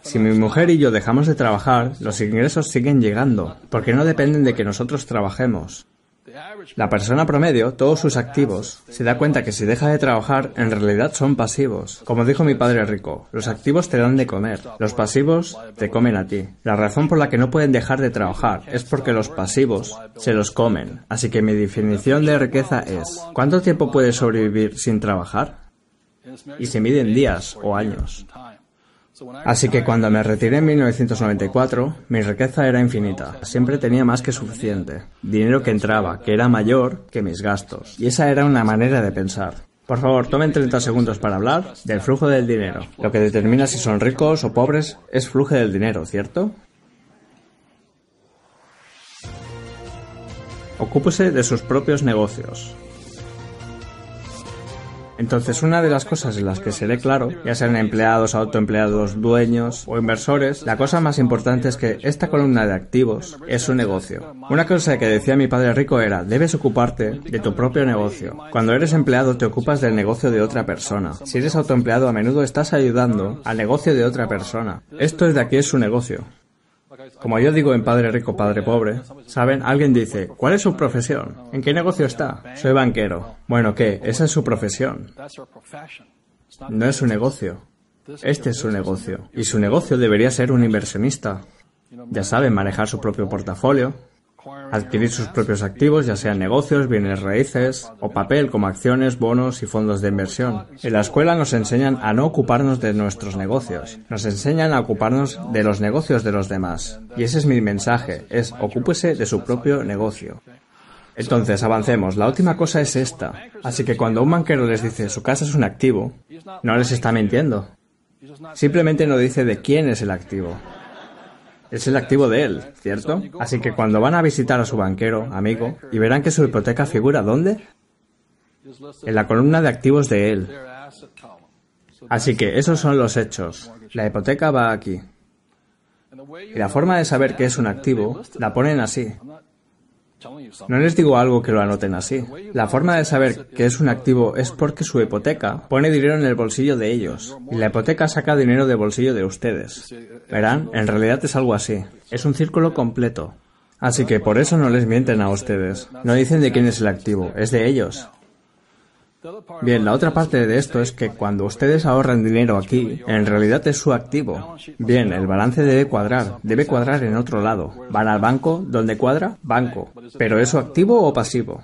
Si mi mujer y yo dejamos de trabajar, los ingresos siguen llegando, porque no dependen de que nosotros trabajemos. La persona promedio, todos sus activos, se da cuenta que si deja de trabajar, en realidad son pasivos. Como dijo mi padre rico, los activos te dan de comer, los pasivos te comen a ti. La razón por la que no pueden dejar de trabajar es porque los pasivos se los comen. Así que mi definición de riqueza es, ¿cuánto tiempo puedes sobrevivir sin trabajar? Y se mide en días o años. Así que cuando me retiré en 1994, mi riqueza era infinita. Siempre tenía más que suficiente. Dinero que entraba, que era mayor que mis gastos. Y esa era una manera de pensar. Por favor, tomen 30 segundos para hablar del flujo del dinero. Lo que determina si son ricos o pobres es flujo del dinero, ¿cierto? Ocúpese de sus propios negocios. Entonces, una de las cosas en las que seré claro, ya sean empleados, autoempleados, dueños o inversores, la cosa más importante es que esta columna de activos es un negocio. Una cosa que decía mi padre rico era, debes ocuparte de tu propio negocio. Cuando eres empleado te ocupas del negocio de otra persona. Si eres autoempleado a menudo estás ayudando al negocio de otra persona. Esto es de aquí es su negocio. Como yo digo en Padre Rico, Padre Pobre, ¿saben? Alguien dice, ¿cuál es su profesión? ¿En qué negocio está? Soy banquero. Bueno, ¿qué? Esa es su profesión. No es su negocio. Este es su negocio. Y su negocio debería ser un inversionista. Ya saben, manejar su propio portafolio, adquirir sus propios activos, ya sean negocios, bienes raíces o papel como acciones, bonos y fondos de inversión. En la escuela nos enseñan a no ocuparnos de nuestros negocios, nos enseñan a ocuparnos de los negocios de los demás. Y ese es mi mensaje, es ocúpese de su propio negocio. Entonces, avancemos. La última cosa es esta. Así que cuando un banquero les dice su casa es un activo, no les está mintiendo. Simplemente no dice de quién es el activo es el activo de él, ¿cierto? Así que cuando van a visitar a su banquero, amigo, y verán que su hipoteca figura ¿dónde? En la columna de activos de él. Así que esos son los hechos. La hipoteca va aquí. Y la forma de saber que es un activo la ponen así. No les digo algo que lo anoten así. La forma de saber que es un activo es porque su hipoteca pone dinero en el bolsillo de ellos y la hipoteca saca dinero del bolsillo de ustedes. Verán, en realidad es algo así. Es un círculo completo. Así que por eso no les mienten a ustedes. No dicen de quién es el activo, es de ellos. Bien, la otra parte de esto es que cuando ustedes ahorran dinero aquí, en realidad es su activo. Bien, el balance debe cuadrar, debe cuadrar en otro lado. Van al banco, ¿dónde cuadra? Banco. ¿Pero es su activo o pasivo?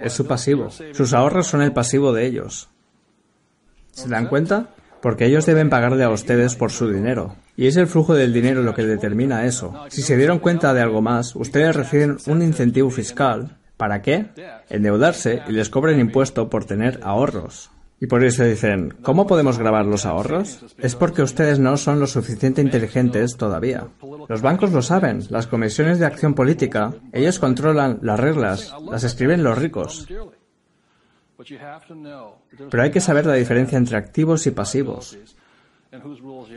Es su pasivo. Sus ahorros son el pasivo de ellos. ¿Se dan cuenta? Porque ellos deben pagarle a ustedes por su dinero. Y es el flujo del dinero lo que determina eso. Si se dieron cuenta de algo más, ustedes reciben un incentivo fiscal ¿Para qué? Endeudarse y les cobren impuesto por tener ahorros. Y por eso dicen, ¿cómo podemos grabar los ahorros? Es porque ustedes no son lo suficiente inteligentes todavía. Los bancos lo saben, las comisiones de acción política, ellos controlan las reglas, las escriben los ricos. Pero hay que saber la diferencia entre activos y pasivos.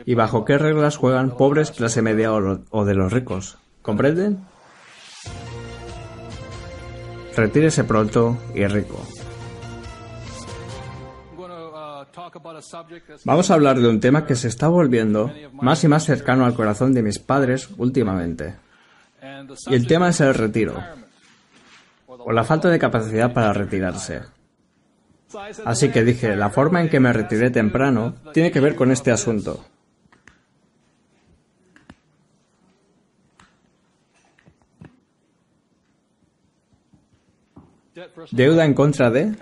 Y bajo qué reglas juegan pobres, clase media o, de los ricos. ¿Comprenden? Retírese pronto y rico. Vamos a hablar de un tema que se está volviendo más y más cercano al corazón de mis padres últimamente. Y el tema es el retiro, o la falta de capacidad para retirarse. Así que dije, la forma en que me retiré temprano tiene que ver con este asunto. Deuda en contra de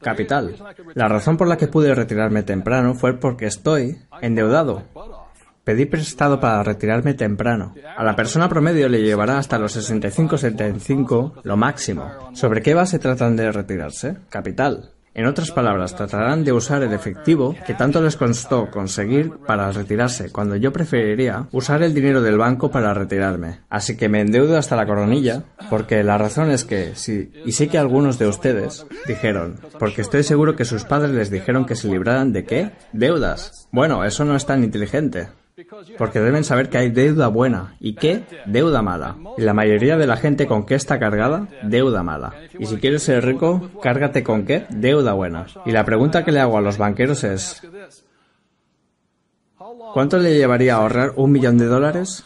capital. La razón por la que pude retirarme temprano fue porque estoy endeudado. Pedí prestado para retirarme temprano. A la persona promedio le llevará hasta los 65-75 lo máximo. ¿Sobre qué base tratan de retirarse? Capital. En otras palabras, tratarán de usar el efectivo que tanto les costó conseguir para retirarse, cuando yo preferiría usar el dinero del banco para retirarme. Así que me endeudo hasta la coronilla, porque la razón es que, sí, y sé que algunos de ustedes dijeron, porque estoy seguro que sus padres les dijeron que se libraran de qué? Deudas. Bueno, eso no es tan inteligente. Porque deben saber que hay deuda buena. ¿Y qué? Deuda mala. Y la mayoría de la gente con qué está cargada? Deuda mala. Y si quieres ser rico, cárgate con qué? Deuda buena. Y la pregunta que le hago a los banqueros es, ¿cuánto le llevaría a ahorrar un millón de dólares?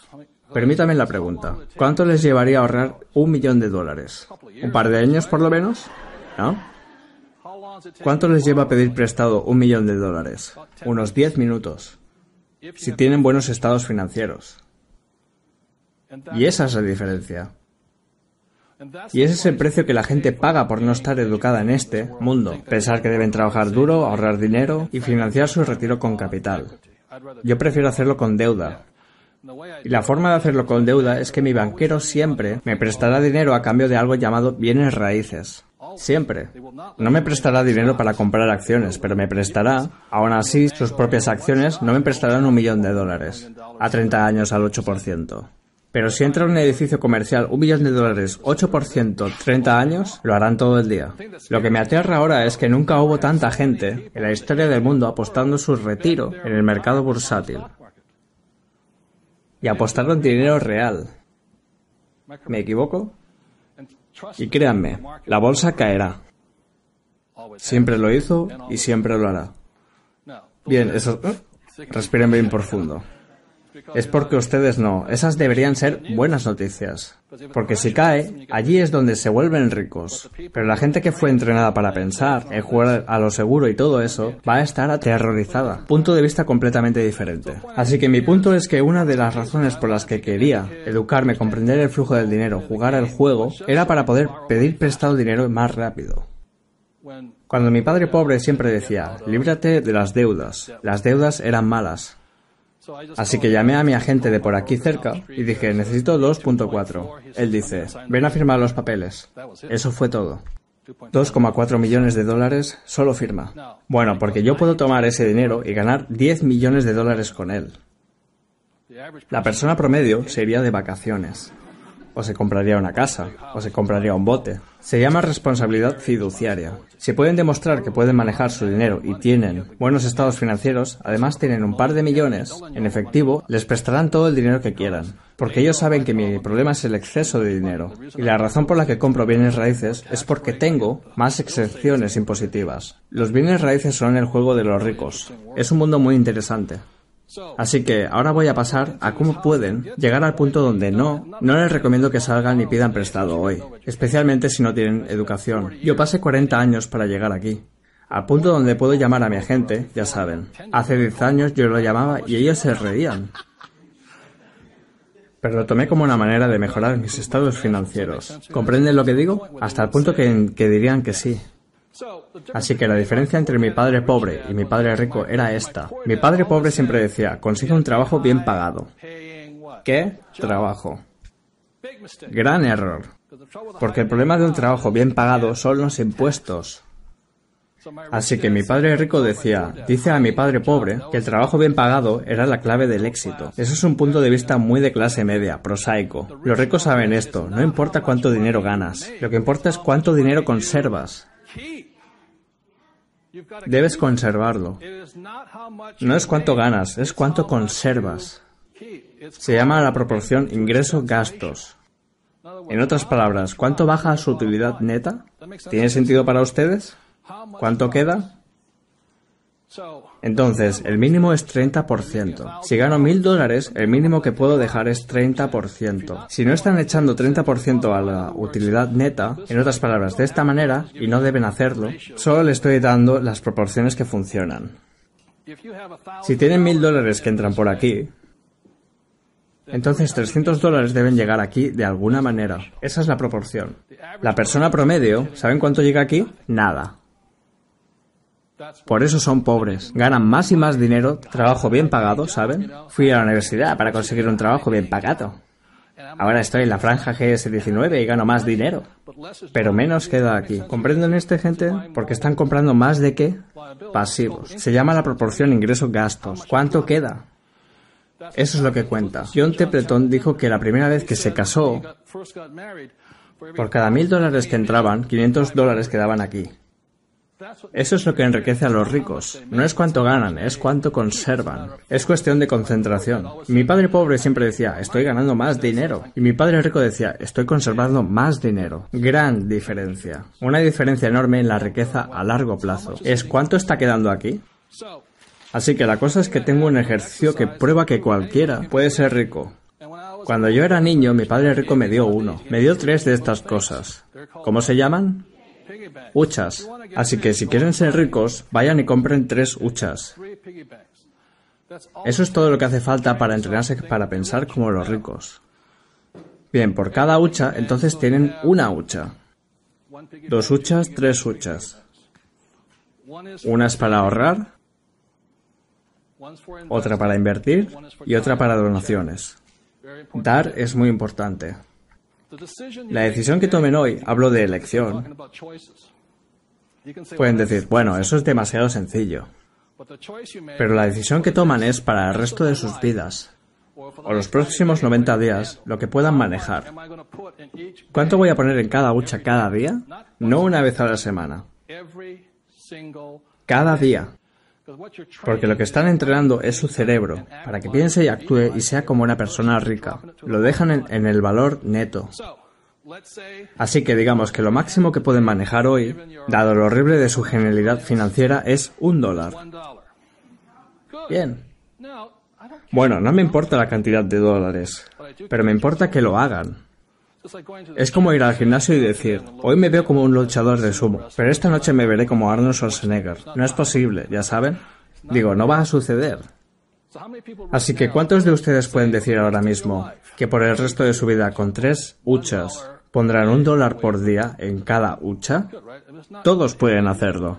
Permítame la pregunta. ¿Cuánto les llevaría a ahorrar un millón de dólares? ¿Un par de años por lo menos? ¿No? ¿Cuánto les lleva a pedir prestado un millón de dólares? Unos 10 minutos si tienen buenos estados financieros. Y esa es la diferencia. Y ese es el precio que la gente paga por no estar educada en este mundo. Pensar que deben trabajar duro, ahorrar dinero y financiar su retiro con capital. Yo prefiero hacerlo con deuda. Y la forma de hacerlo con deuda es que mi banquero siempre me prestará dinero a cambio de algo llamado bienes raíces. Siempre. No me prestará dinero para comprar acciones, pero me prestará, aún así, sus propias acciones no me prestarán un millón de dólares, a 30 años al 8%. Pero si entra en un edificio comercial un millón de dólares, 8%, 30 años, lo harán todo el día. Lo que me aterra ahora es que nunca hubo tanta gente en la historia del mundo apostando su retiro en el mercado bursátil. Y apostaron dinero real. ¿Me equivoco? Y créanme, la bolsa caerá. Siempre lo hizo y siempre lo hará. Bien, eso... ¿eh? Respiren bien profundo. Es porque ustedes no. Esas deberían ser buenas noticias. Porque si cae, allí es donde se vuelven ricos. Pero la gente que fue entrenada para pensar, en jugar a lo seguro y todo eso, va a estar aterrorizada. Punto de vista completamente diferente. Así que mi punto es que una de las razones por las que quería educarme, comprender el flujo del dinero, jugar al juego, era para poder pedir prestado dinero más rápido. Cuando mi padre pobre siempre decía, líbrate de las deudas. Las deudas eran malas. Así que llamé a mi agente de por aquí cerca y dije, necesito 2.4. Él dice, ven a firmar los papeles. Eso fue todo. 2,4 millones de dólares, solo firma. Bueno, porque yo puedo tomar ese dinero y ganar 10 millones de dólares con él. La persona promedio se iría de vacaciones o se compraría una casa, o se compraría un bote. Se llama responsabilidad fiduciaria. Si pueden demostrar que pueden manejar su dinero y tienen buenos estados financieros, además tienen un par de millones en efectivo, les prestarán todo el dinero que quieran. Porque ellos saben que mi problema es el exceso de dinero. Y la razón por la que compro bienes raíces es porque tengo más excepciones impositivas. Los bienes raíces son el juego de los ricos. Es un mundo muy interesante. Así que ahora voy a pasar a cómo pueden llegar al punto donde no, no les recomiendo que salgan y pidan prestado hoy, especialmente si no tienen educación. Yo pasé 40 años para llegar aquí. Al punto donde puedo llamar a mi agente, ya saben. Hace 10 años yo lo llamaba y ellos se reían. Pero lo tomé como una manera de mejorar mis estados financieros. ¿Comprenden lo que digo? Hasta el punto que, que dirían que sí. Así que la diferencia entre mi padre pobre y mi padre rico era esta. Mi padre pobre siempre decía, consigue un trabajo bien pagado. ¿Qué? Trabajo. Gran error. Porque el problema de un trabajo bien pagado son los impuestos. Así que mi padre rico decía, dice a mi padre pobre que el trabajo bien pagado era la clave del éxito. Eso es un punto de vista muy de clase media, prosaico. Los ricos saben esto, no importa cuánto dinero ganas, lo que importa es cuánto dinero conservas. Debes conservarlo. No es cuánto ganas, es cuánto conservas. Se llama la proporción ingreso-gastos. En otras palabras, ¿cuánto baja su utilidad neta? ¿Tiene sentido para ustedes? ¿Cuánto queda? Entonces, el mínimo es 30%. Si gano mil dólares, el mínimo que puedo dejar es 30%. Si no están echando 30% a la utilidad neta, en otras palabras, de esta manera, y no deben hacerlo, solo le estoy dando las proporciones que funcionan. Si tienen mil dólares que entran por aquí, Entonces 300 dólares deben llegar aquí de alguna manera. Esa es la proporción. La persona promedio, ¿saben cuánto llega aquí? Nada. Por eso son pobres. Ganan más y más dinero, trabajo bien pagado, ¿saben? Fui a la universidad para conseguir un trabajo bien pagado. Ahora estoy en la franja GS19 y gano más dinero. Pero menos queda aquí. ¿Comprenden este gente? Porque están comprando más de qué? Pasivos. Se llama la proporción ingreso-gastos. ¿Cuánto queda? Eso es lo que cuenta. John Templeton dijo que la primera vez que se casó, por cada mil dólares que entraban, 500 dólares quedaban aquí. Eso es lo que enriquece a los ricos. No es cuánto ganan, es cuánto conservan. Es cuestión de concentración. Mi padre pobre siempre decía, estoy ganando más dinero. Y mi padre rico decía, estoy conservando más dinero. Gran diferencia. Una diferencia enorme en la riqueza a largo plazo. Es cuánto está quedando aquí. Así que la cosa es que tengo un ejercicio que prueba que cualquiera puede ser rico. Cuando yo era niño, mi padre rico me dio uno. Me dio tres de estas cosas. ¿Cómo se llaman? Huchas. Así que si quieren ser ricos, vayan y compren tres huchas. Eso es todo lo que hace falta para entrenarse para pensar como los ricos. Bien, por cada hucha, entonces tienen una hucha. Dos huchas, tres huchas. Una es para ahorrar, otra para invertir y otra para donaciones. Dar es muy importante. La decisión que tomen hoy, hablo de elección, pueden decir, bueno, eso es demasiado sencillo. Pero la decisión que toman es para el resto de sus vidas, o los próximos 90 días, lo que puedan manejar. ¿Cuánto voy a poner en cada hucha cada día? No una vez a la semana. Cada día. Porque lo que están entrenando es su cerebro, para que piense y actúe y sea como una persona rica. Lo dejan en, el valor neto. Así que digamos que lo máximo que pueden manejar hoy, dado lo horrible de su genialidad financiera, es un dólar. Bien. Bueno, no me importa la cantidad de dólares, pero me importa que lo hagan. Es como ir al gimnasio y decir, hoy me veo como un luchador de sumo, pero esta noche me veré como Arnold Schwarzenegger. No es posible, ya saben. Digo, no va a suceder. Así que, ¿cuántos de ustedes pueden decir ahora mismo que por el resto de su vida con tres huchas pondrán un dólar por día en cada hucha? Todos pueden hacerlo.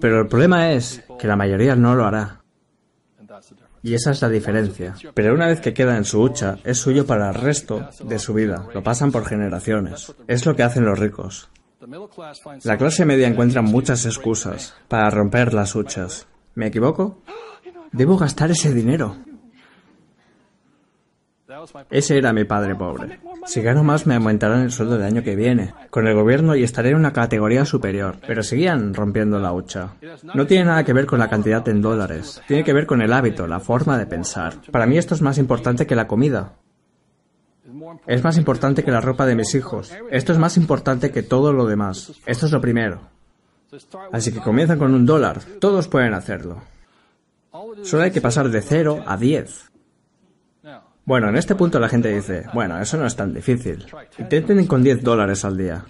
Pero el problema es que la mayoría no lo hará. Y esa es la diferencia. Pero una vez que queda en su hucha, es suyo para el resto de su vida. Lo pasan por generaciones. Es lo que hacen los ricos. La clase media encuentra muchas excusas para romper las huchas. ¿Me equivoco? Debo gastar ese dinero. Ese era mi padre pobre. Si gano más me aumentarán el sueldo del año que viene, con el gobierno y estaré en una categoría superior. Pero seguían rompiendo la hucha. No tiene nada que ver con la cantidad en dólares. Tiene que ver con el hábito, la forma de pensar. Para mí esto es más importante que la comida. Es más importante que la ropa de mis hijos. Esto es más importante que todo lo demás. Esto es lo primero. Así que comienzan con un dólar. Todos pueden hacerlo. Solo hay que pasar de cero a diez. Bueno, en este punto la gente dice, bueno, eso no es tan difícil. Intenten con 10 dólares al día.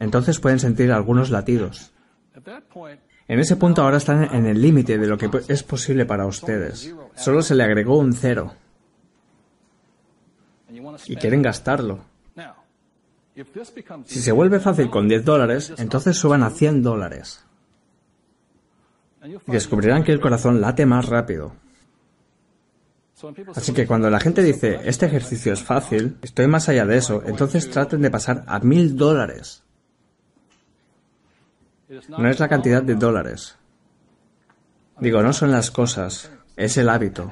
Entonces pueden sentir algunos latidos. En ese punto ahora están en el límite de lo que es posible para ustedes. Solo se le agregó un cero. Y quieren gastarlo. Si se vuelve fácil con 10 dólares, entonces suban a 100 dólares. Y descubrirán que el corazón late más rápido. Así que cuando la gente dice, este ejercicio es fácil, estoy más allá de eso, entonces traten de pasar a mil dólares. No es la cantidad de dólares. Digo, no son las cosas, es el hábito.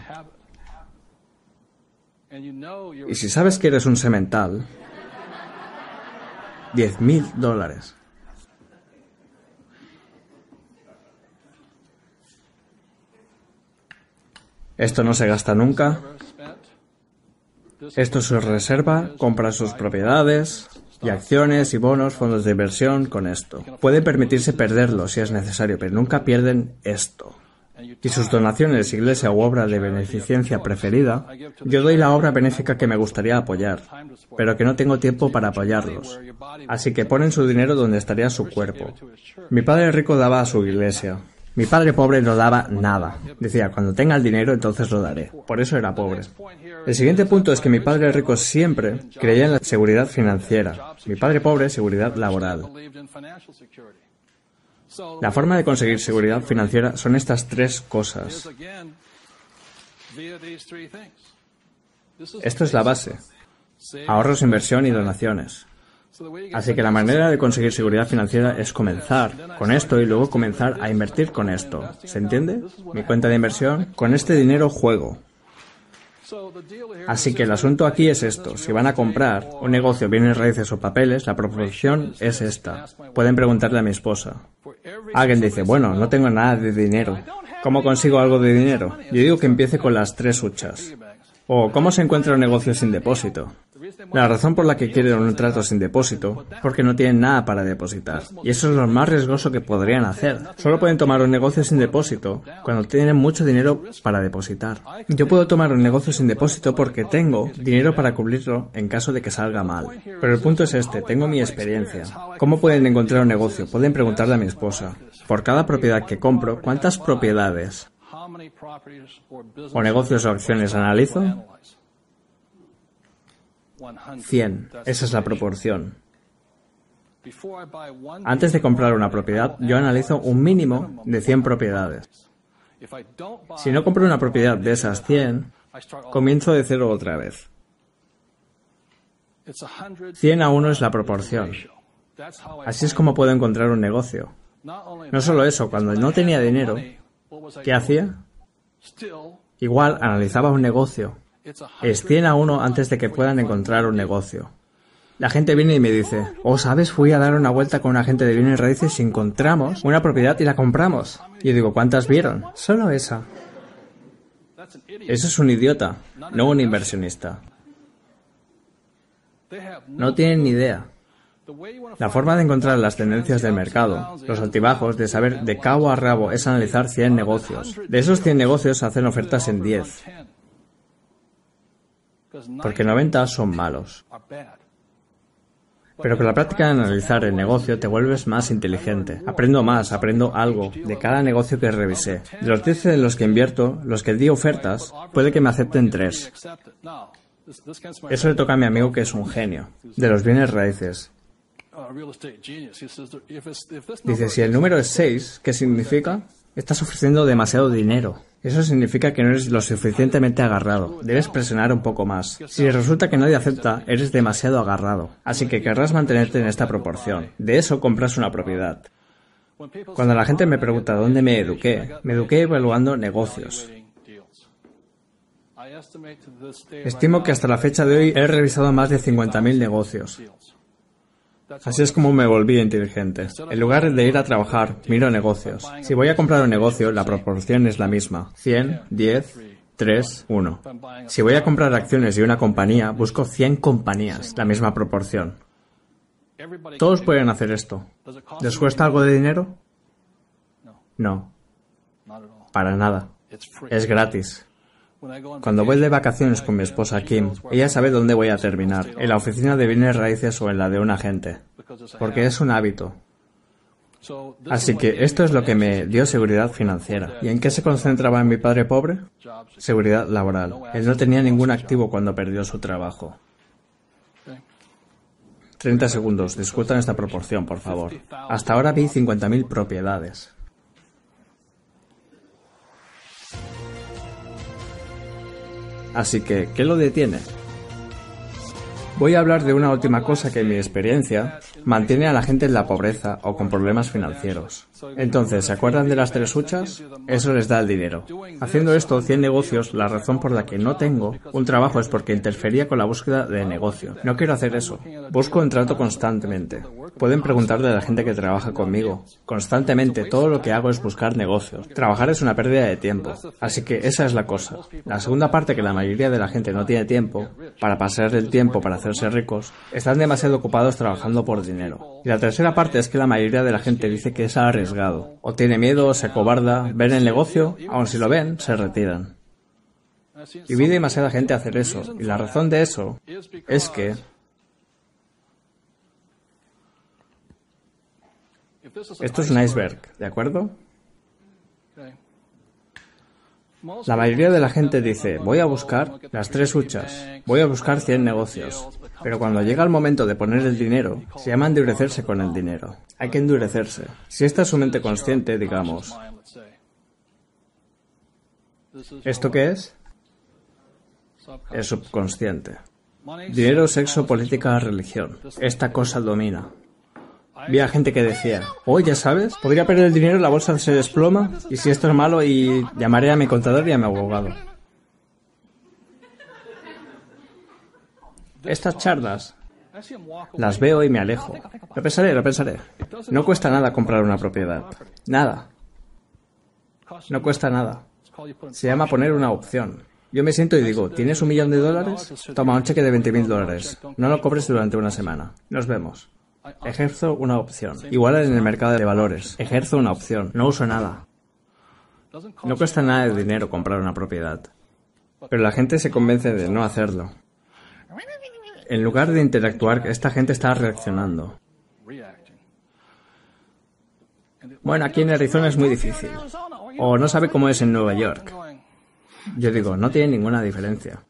Y si sabes que eres un semental, diez mil dólares. Esto no se gasta nunca. Esto es su reserva, compra sus propiedades y acciones y bonos, fondos de inversión con esto. Pueden permitirse perderlo si es necesario, pero nunca pierden esto. Y sus donaciones, iglesia u obra de beneficencia preferida, yo doy la obra benéfica que me gustaría apoyar, pero que no tengo tiempo para apoyarlos. Así que ponen su dinero donde estaría su cuerpo. Mi padre rico daba a su iglesia. Mi padre pobre no daba nada. Decía, cuando tenga el dinero, entonces lo daré. Por eso era pobre. El siguiente punto es que mi padre rico siempre creía en la seguridad financiera. Mi padre pobre, seguridad laboral. La forma de conseguir seguridad financiera son estas tres cosas. Esto es la base. Ahorros, inversión y donaciones. Así que la manera de conseguir seguridad financiera es comenzar con esto y luego comenzar a invertir con esto. ¿Se entiende? Mi cuenta de inversión, con este dinero juego. Así que el asunto aquí es esto. Si van a comprar un negocio, bienes raíces o papeles, la proporción es esta. Pueden preguntarle a mi esposa. Alguien dice, bueno, no tengo nada de dinero. ¿Cómo consigo algo de dinero? Yo digo que empiece con las tres huchas. O cómo se encuentra un negocio sin depósito. La razón por la que quieren un trato sin depósito es porque no tienen nada para depositar. Y eso es lo más riesgoso que podrían hacer. Solo pueden tomar un negocio sin depósito cuando tienen mucho dinero para depositar. Yo puedo tomar un negocio sin depósito porque tengo dinero para cubrirlo en caso de que salga mal. Pero el punto es este, tengo mi experiencia. ¿Cómo pueden encontrar un negocio? Pueden preguntarle a mi esposa. Por cada propiedad que compro, ¿cuántas propiedades o negocios o acciones analizo? 100. Esa es la proporción. Antes de comprar una propiedad, yo analizo un mínimo de 100 propiedades. Si no compro una propiedad de esas 100, comienzo de cero otra vez. 100 a 1 es la proporción. Así es como puedo encontrar un negocio. No solo eso, cuando no tenía dinero, ¿qué hacía? Igual analizaba un negocio es 100 a 1 antes de que puedan encontrar un negocio. La gente viene y me dice, oh, ¿sabes? Fui a dar una vuelta con un agente de bienes raíces y encontramos una propiedad y la compramos. Y yo digo, ¿cuántas vieron? Solo esa. Eso es un idiota, no un inversionista. No tienen ni idea. La forma de encontrar las tendencias del mercado, los altibajos, de saber de cabo a rabo, es analizar 100 negocios. De esos 100 negocios hacen ofertas en 10 porque 90 son malos. Pero con la práctica de analizar el negocio te vuelves más inteligente. Aprendo más, aprendo algo de cada negocio que revisé. De los 10 en los que invierto, los que di ofertas, puede que me acepten 3. Eso le toca a mi amigo que es un genio, de los bienes raíces. Dice, si el número es 6, ¿qué significa? Estás ofreciendo demasiado dinero. Eso significa que no eres lo suficientemente agarrado. Debes presionar un poco más. Si resulta que nadie acepta, eres demasiado agarrado. Así que querrás mantenerte en esta proporción. De eso compras una propiedad. Cuando la gente me pregunta dónde me eduqué, me eduqué evaluando negocios. Estimo que hasta la fecha de hoy he revisado más de 50.000 negocios. Así es como me volví inteligente. En lugar de ir a trabajar, miro negocios. Si voy a comprar un negocio, la proporción es la misma. 100, 10, 3, 1. Si voy a comprar acciones de una compañía, busco 100 compañías, la misma proporción. Todos pueden hacer esto. ¿Les cuesta algo de dinero? No. Para nada. Es gratis. Cuando voy de vacaciones con mi esposa Kim, ella sabe dónde voy a terminar, en la oficina de bienes raíces o en la de un agente, porque es un hábito. Así que esto es lo que me dio seguridad financiera. ¿Y en qué se concentraba mi padre pobre? Seguridad laboral. Él no tenía ningún activo cuando perdió su trabajo. 30 segundos. Discutan esta proporción, por favor. Hasta ahora vi 50.000 propiedades. Así que, ¿qué lo detiene? Voy a hablar de una última cosa que en mi experiencia mantiene a la gente en la pobreza o con problemas financieros. Entonces, ¿se acuerdan de las tres huchas? Eso les da el dinero. Haciendo esto, 100 negocios, la razón por la que no tengo un trabajo es porque interfería con la búsqueda de negocio. No quiero hacer eso. Busco un trato constantemente. Pueden preguntarle a la gente que trabaja conmigo. Constantemente, todo lo que hago es buscar negocios. Trabajar es una pérdida de tiempo. Así que esa es la cosa. La segunda parte que la mayoría de la gente no tiene tiempo, para pasar el tiempo para hacerse ricos, están demasiado ocupados trabajando por dinero. Y la tercera parte es que la mayoría de la gente dice que es arriesgado. O tiene miedo, o se acobarda, ven el negocio, aun si lo ven, se retiran. Y vi demasiada gente hacer eso. Y la razón de eso es que Esto es un iceberg, ¿de acuerdo? La mayoría de la gente dice, voy a buscar las tres huchas, voy a buscar 100 negocios. Pero cuando llega el momento de poner el dinero, se llama endurecerse con el dinero. Hay que endurecerse. Si esta es su mente consciente, digamos, ¿esto qué es? Es subconsciente. Dinero, sexo, política, religión. Esta cosa domina. Vi a gente que decía, oh, ya sabes, podría perder el dinero, la bolsa se desploma, y si esto es malo, y llamaré a mi contador y a mi abogado. Estas charlas las veo y me alejo. Lo pensaré, lo pensaré. No cuesta nada comprar una propiedad. Nada. No cuesta nada. Se llama poner una opción. Yo me siento y digo, ¿tienes un millón de dólares? Toma un cheque de 20 mil dólares. No lo cobres durante una semana. Nos vemos. Ejerzo una opción. Igual en el mercado de valores. Ejerzo una opción. No uso nada. No cuesta nada de dinero comprar una propiedad. Pero la gente se convence de no hacerlo. En lugar de interactuar, esta gente está reaccionando. Bueno, aquí en Arizona es muy difícil. O no sabe cómo es en Nueva York. Yo digo, no tiene ninguna diferencia.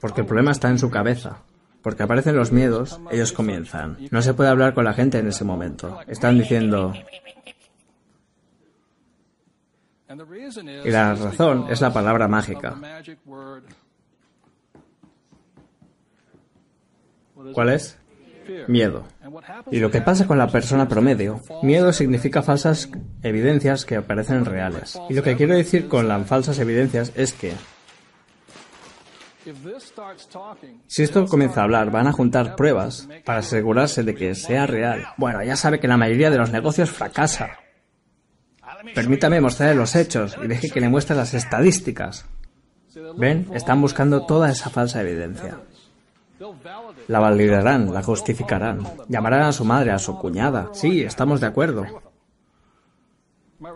Porque el problema está en su cabeza. Porque aparecen los miedos, ellos comienzan. No se puede hablar con la gente en ese momento. Están diciendo... Y la razón es la palabra mágica. ¿Cuál es? Miedo. Y lo que pasa con la persona promedio, miedo significa falsas evidencias que aparecen reales. Y lo que quiero decir con las falsas evidencias es que si esto comienza a hablar, van a juntar pruebas para asegurarse de que sea real. Bueno, ya sabe que la mayoría de los negocios fracasa. Permítame mostrarle los hechos y deje que le muestre las estadísticas. ¿Ven? Están buscando toda esa falsa evidencia. La validarán, la justificarán. Llamarán a su madre, a su cuñada. Sí, estamos de acuerdo.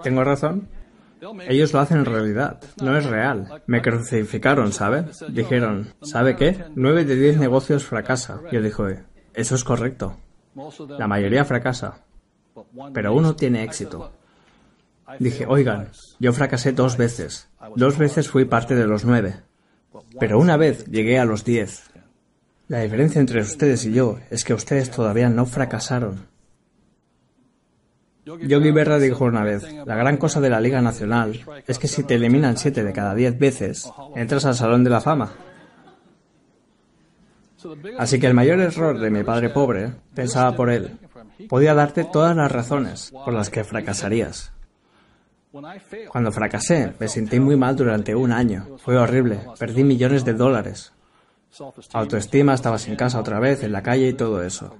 ¿Tengo razón? Ellos lo hacen en realidad, no es real. Me crucificaron, ¿sabe? Dijeron, ¿sabe qué? Nueve de diez negocios fracasa. Yo dije, eso es correcto. La mayoría fracasa, pero uno tiene éxito. Dije, oigan, yo fracasé dos veces. Dos veces fui parte de los nueve. Pero una vez llegué a los diez. La diferencia entre ustedes y yo es que ustedes todavía no fracasaron. Yogi Berra dijo una vez, la gran cosa de la Liga Nacional es que si te eliminan siete de cada diez veces, entras al Salón de la Fama. Así que el mayor error de mi padre pobre, pensaba por él, podía darte todas las razones por las que fracasarías. Cuando fracasé, me sentí muy mal durante un año. Fue horrible. Perdí millones de dólares. Autoestima, estaba sin casa otra vez, en la calle y todo eso.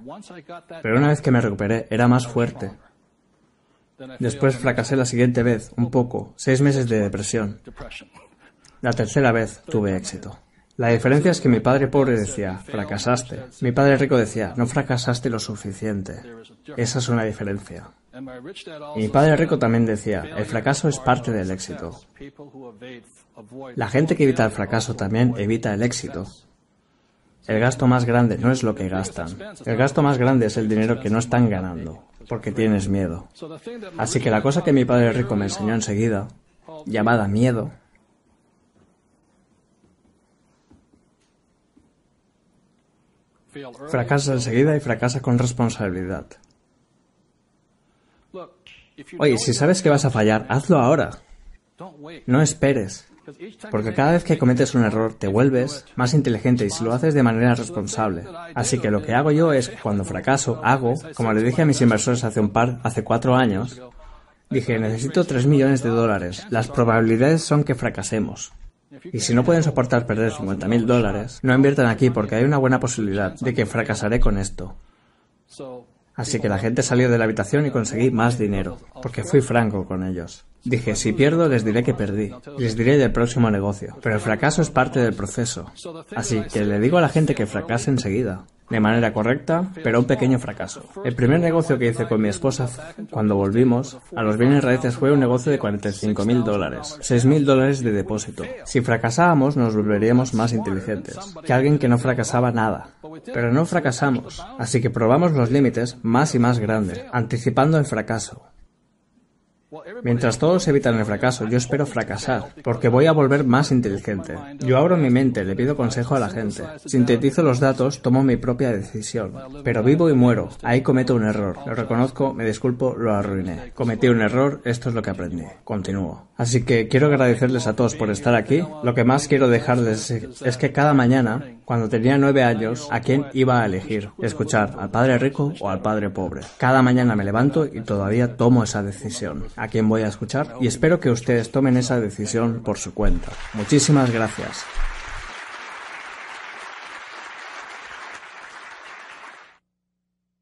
Pero una vez que me recuperé, era más fuerte. Después fracasé la siguiente vez, un poco, seis meses de depresión. La tercera vez tuve éxito. La diferencia es que mi padre pobre decía, fracasaste. Mi padre rico decía, no fracasaste lo suficiente. Esa es una diferencia. Y mi padre rico también decía, el fracaso es parte del éxito. La gente que evita el fracaso también evita el éxito. El gasto más grande no es lo que gastan. El gasto más grande es el dinero que no están ganando porque tienes miedo. Así que la cosa que mi padre rico me enseñó enseguida, llamada miedo, fracasa enseguida y fracasa con responsabilidad. Oye, si sabes que vas a fallar, hazlo ahora. No esperes. Porque cada vez que cometes un error te vuelves más inteligente y si lo haces de manera responsable. Así que lo que hago yo es, cuando fracaso, hago, como le dije a mis inversores hace un par, hace cuatro años, dije, necesito tres millones de dólares. Las probabilidades son que fracasemos. Y si no pueden soportar perder 50 mil dólares, no inviertan aquí porque hay una buena posibilidad de que fracasaré con esto. Así que la gente salió de la habitación y conseguí más dinero, porque fui franco con ellos. Dije, si pierdo, les diré que perdí. Les diré del próximo negocio. Pero el fracaso es parte del proceso. Así que le digo a la gente que fracase enseguida de manera correcta, pero un pequeño fracaso. El primer negocio que hice con mi esposa cuando volvimos a los bienes raíces fue un negocio de 45 mil dólares, 6 mil dólares de depósito. Si fracasábamos nos volveríamos más inteligentes que alguien que no fracasaba nada. Pero no fracasamos, así que probamos los límites más y más grandes, anticipando el fracaso. Mientras todos evitan el fracaso, yo espero fracasar, porque voy a volver más inteligente. Yo abro mi mente, le pido consejo a la gente. Sintetizo los datos, tomo mi propia decisión. Pero vivo y muero. Ahí cometo un error. Lo reconozco, me disculpo, lo arruiné. Cometí un error, esto es lo que aprendí. Continúo. Así que quiero agradecerles a todos por estar aquí. Lo que más quiero dejarles es que cada mañana, cuando tenía nueve años, ¿a quién iba a elegir? Escuchar, ¿al padre rico o al padre pobre? Cada mañana me levanto y todavía tomo esa decisión a quién voy a escuchar y espero que ustedes tomen esa decisión por su cuenta. Muchísimas gracias.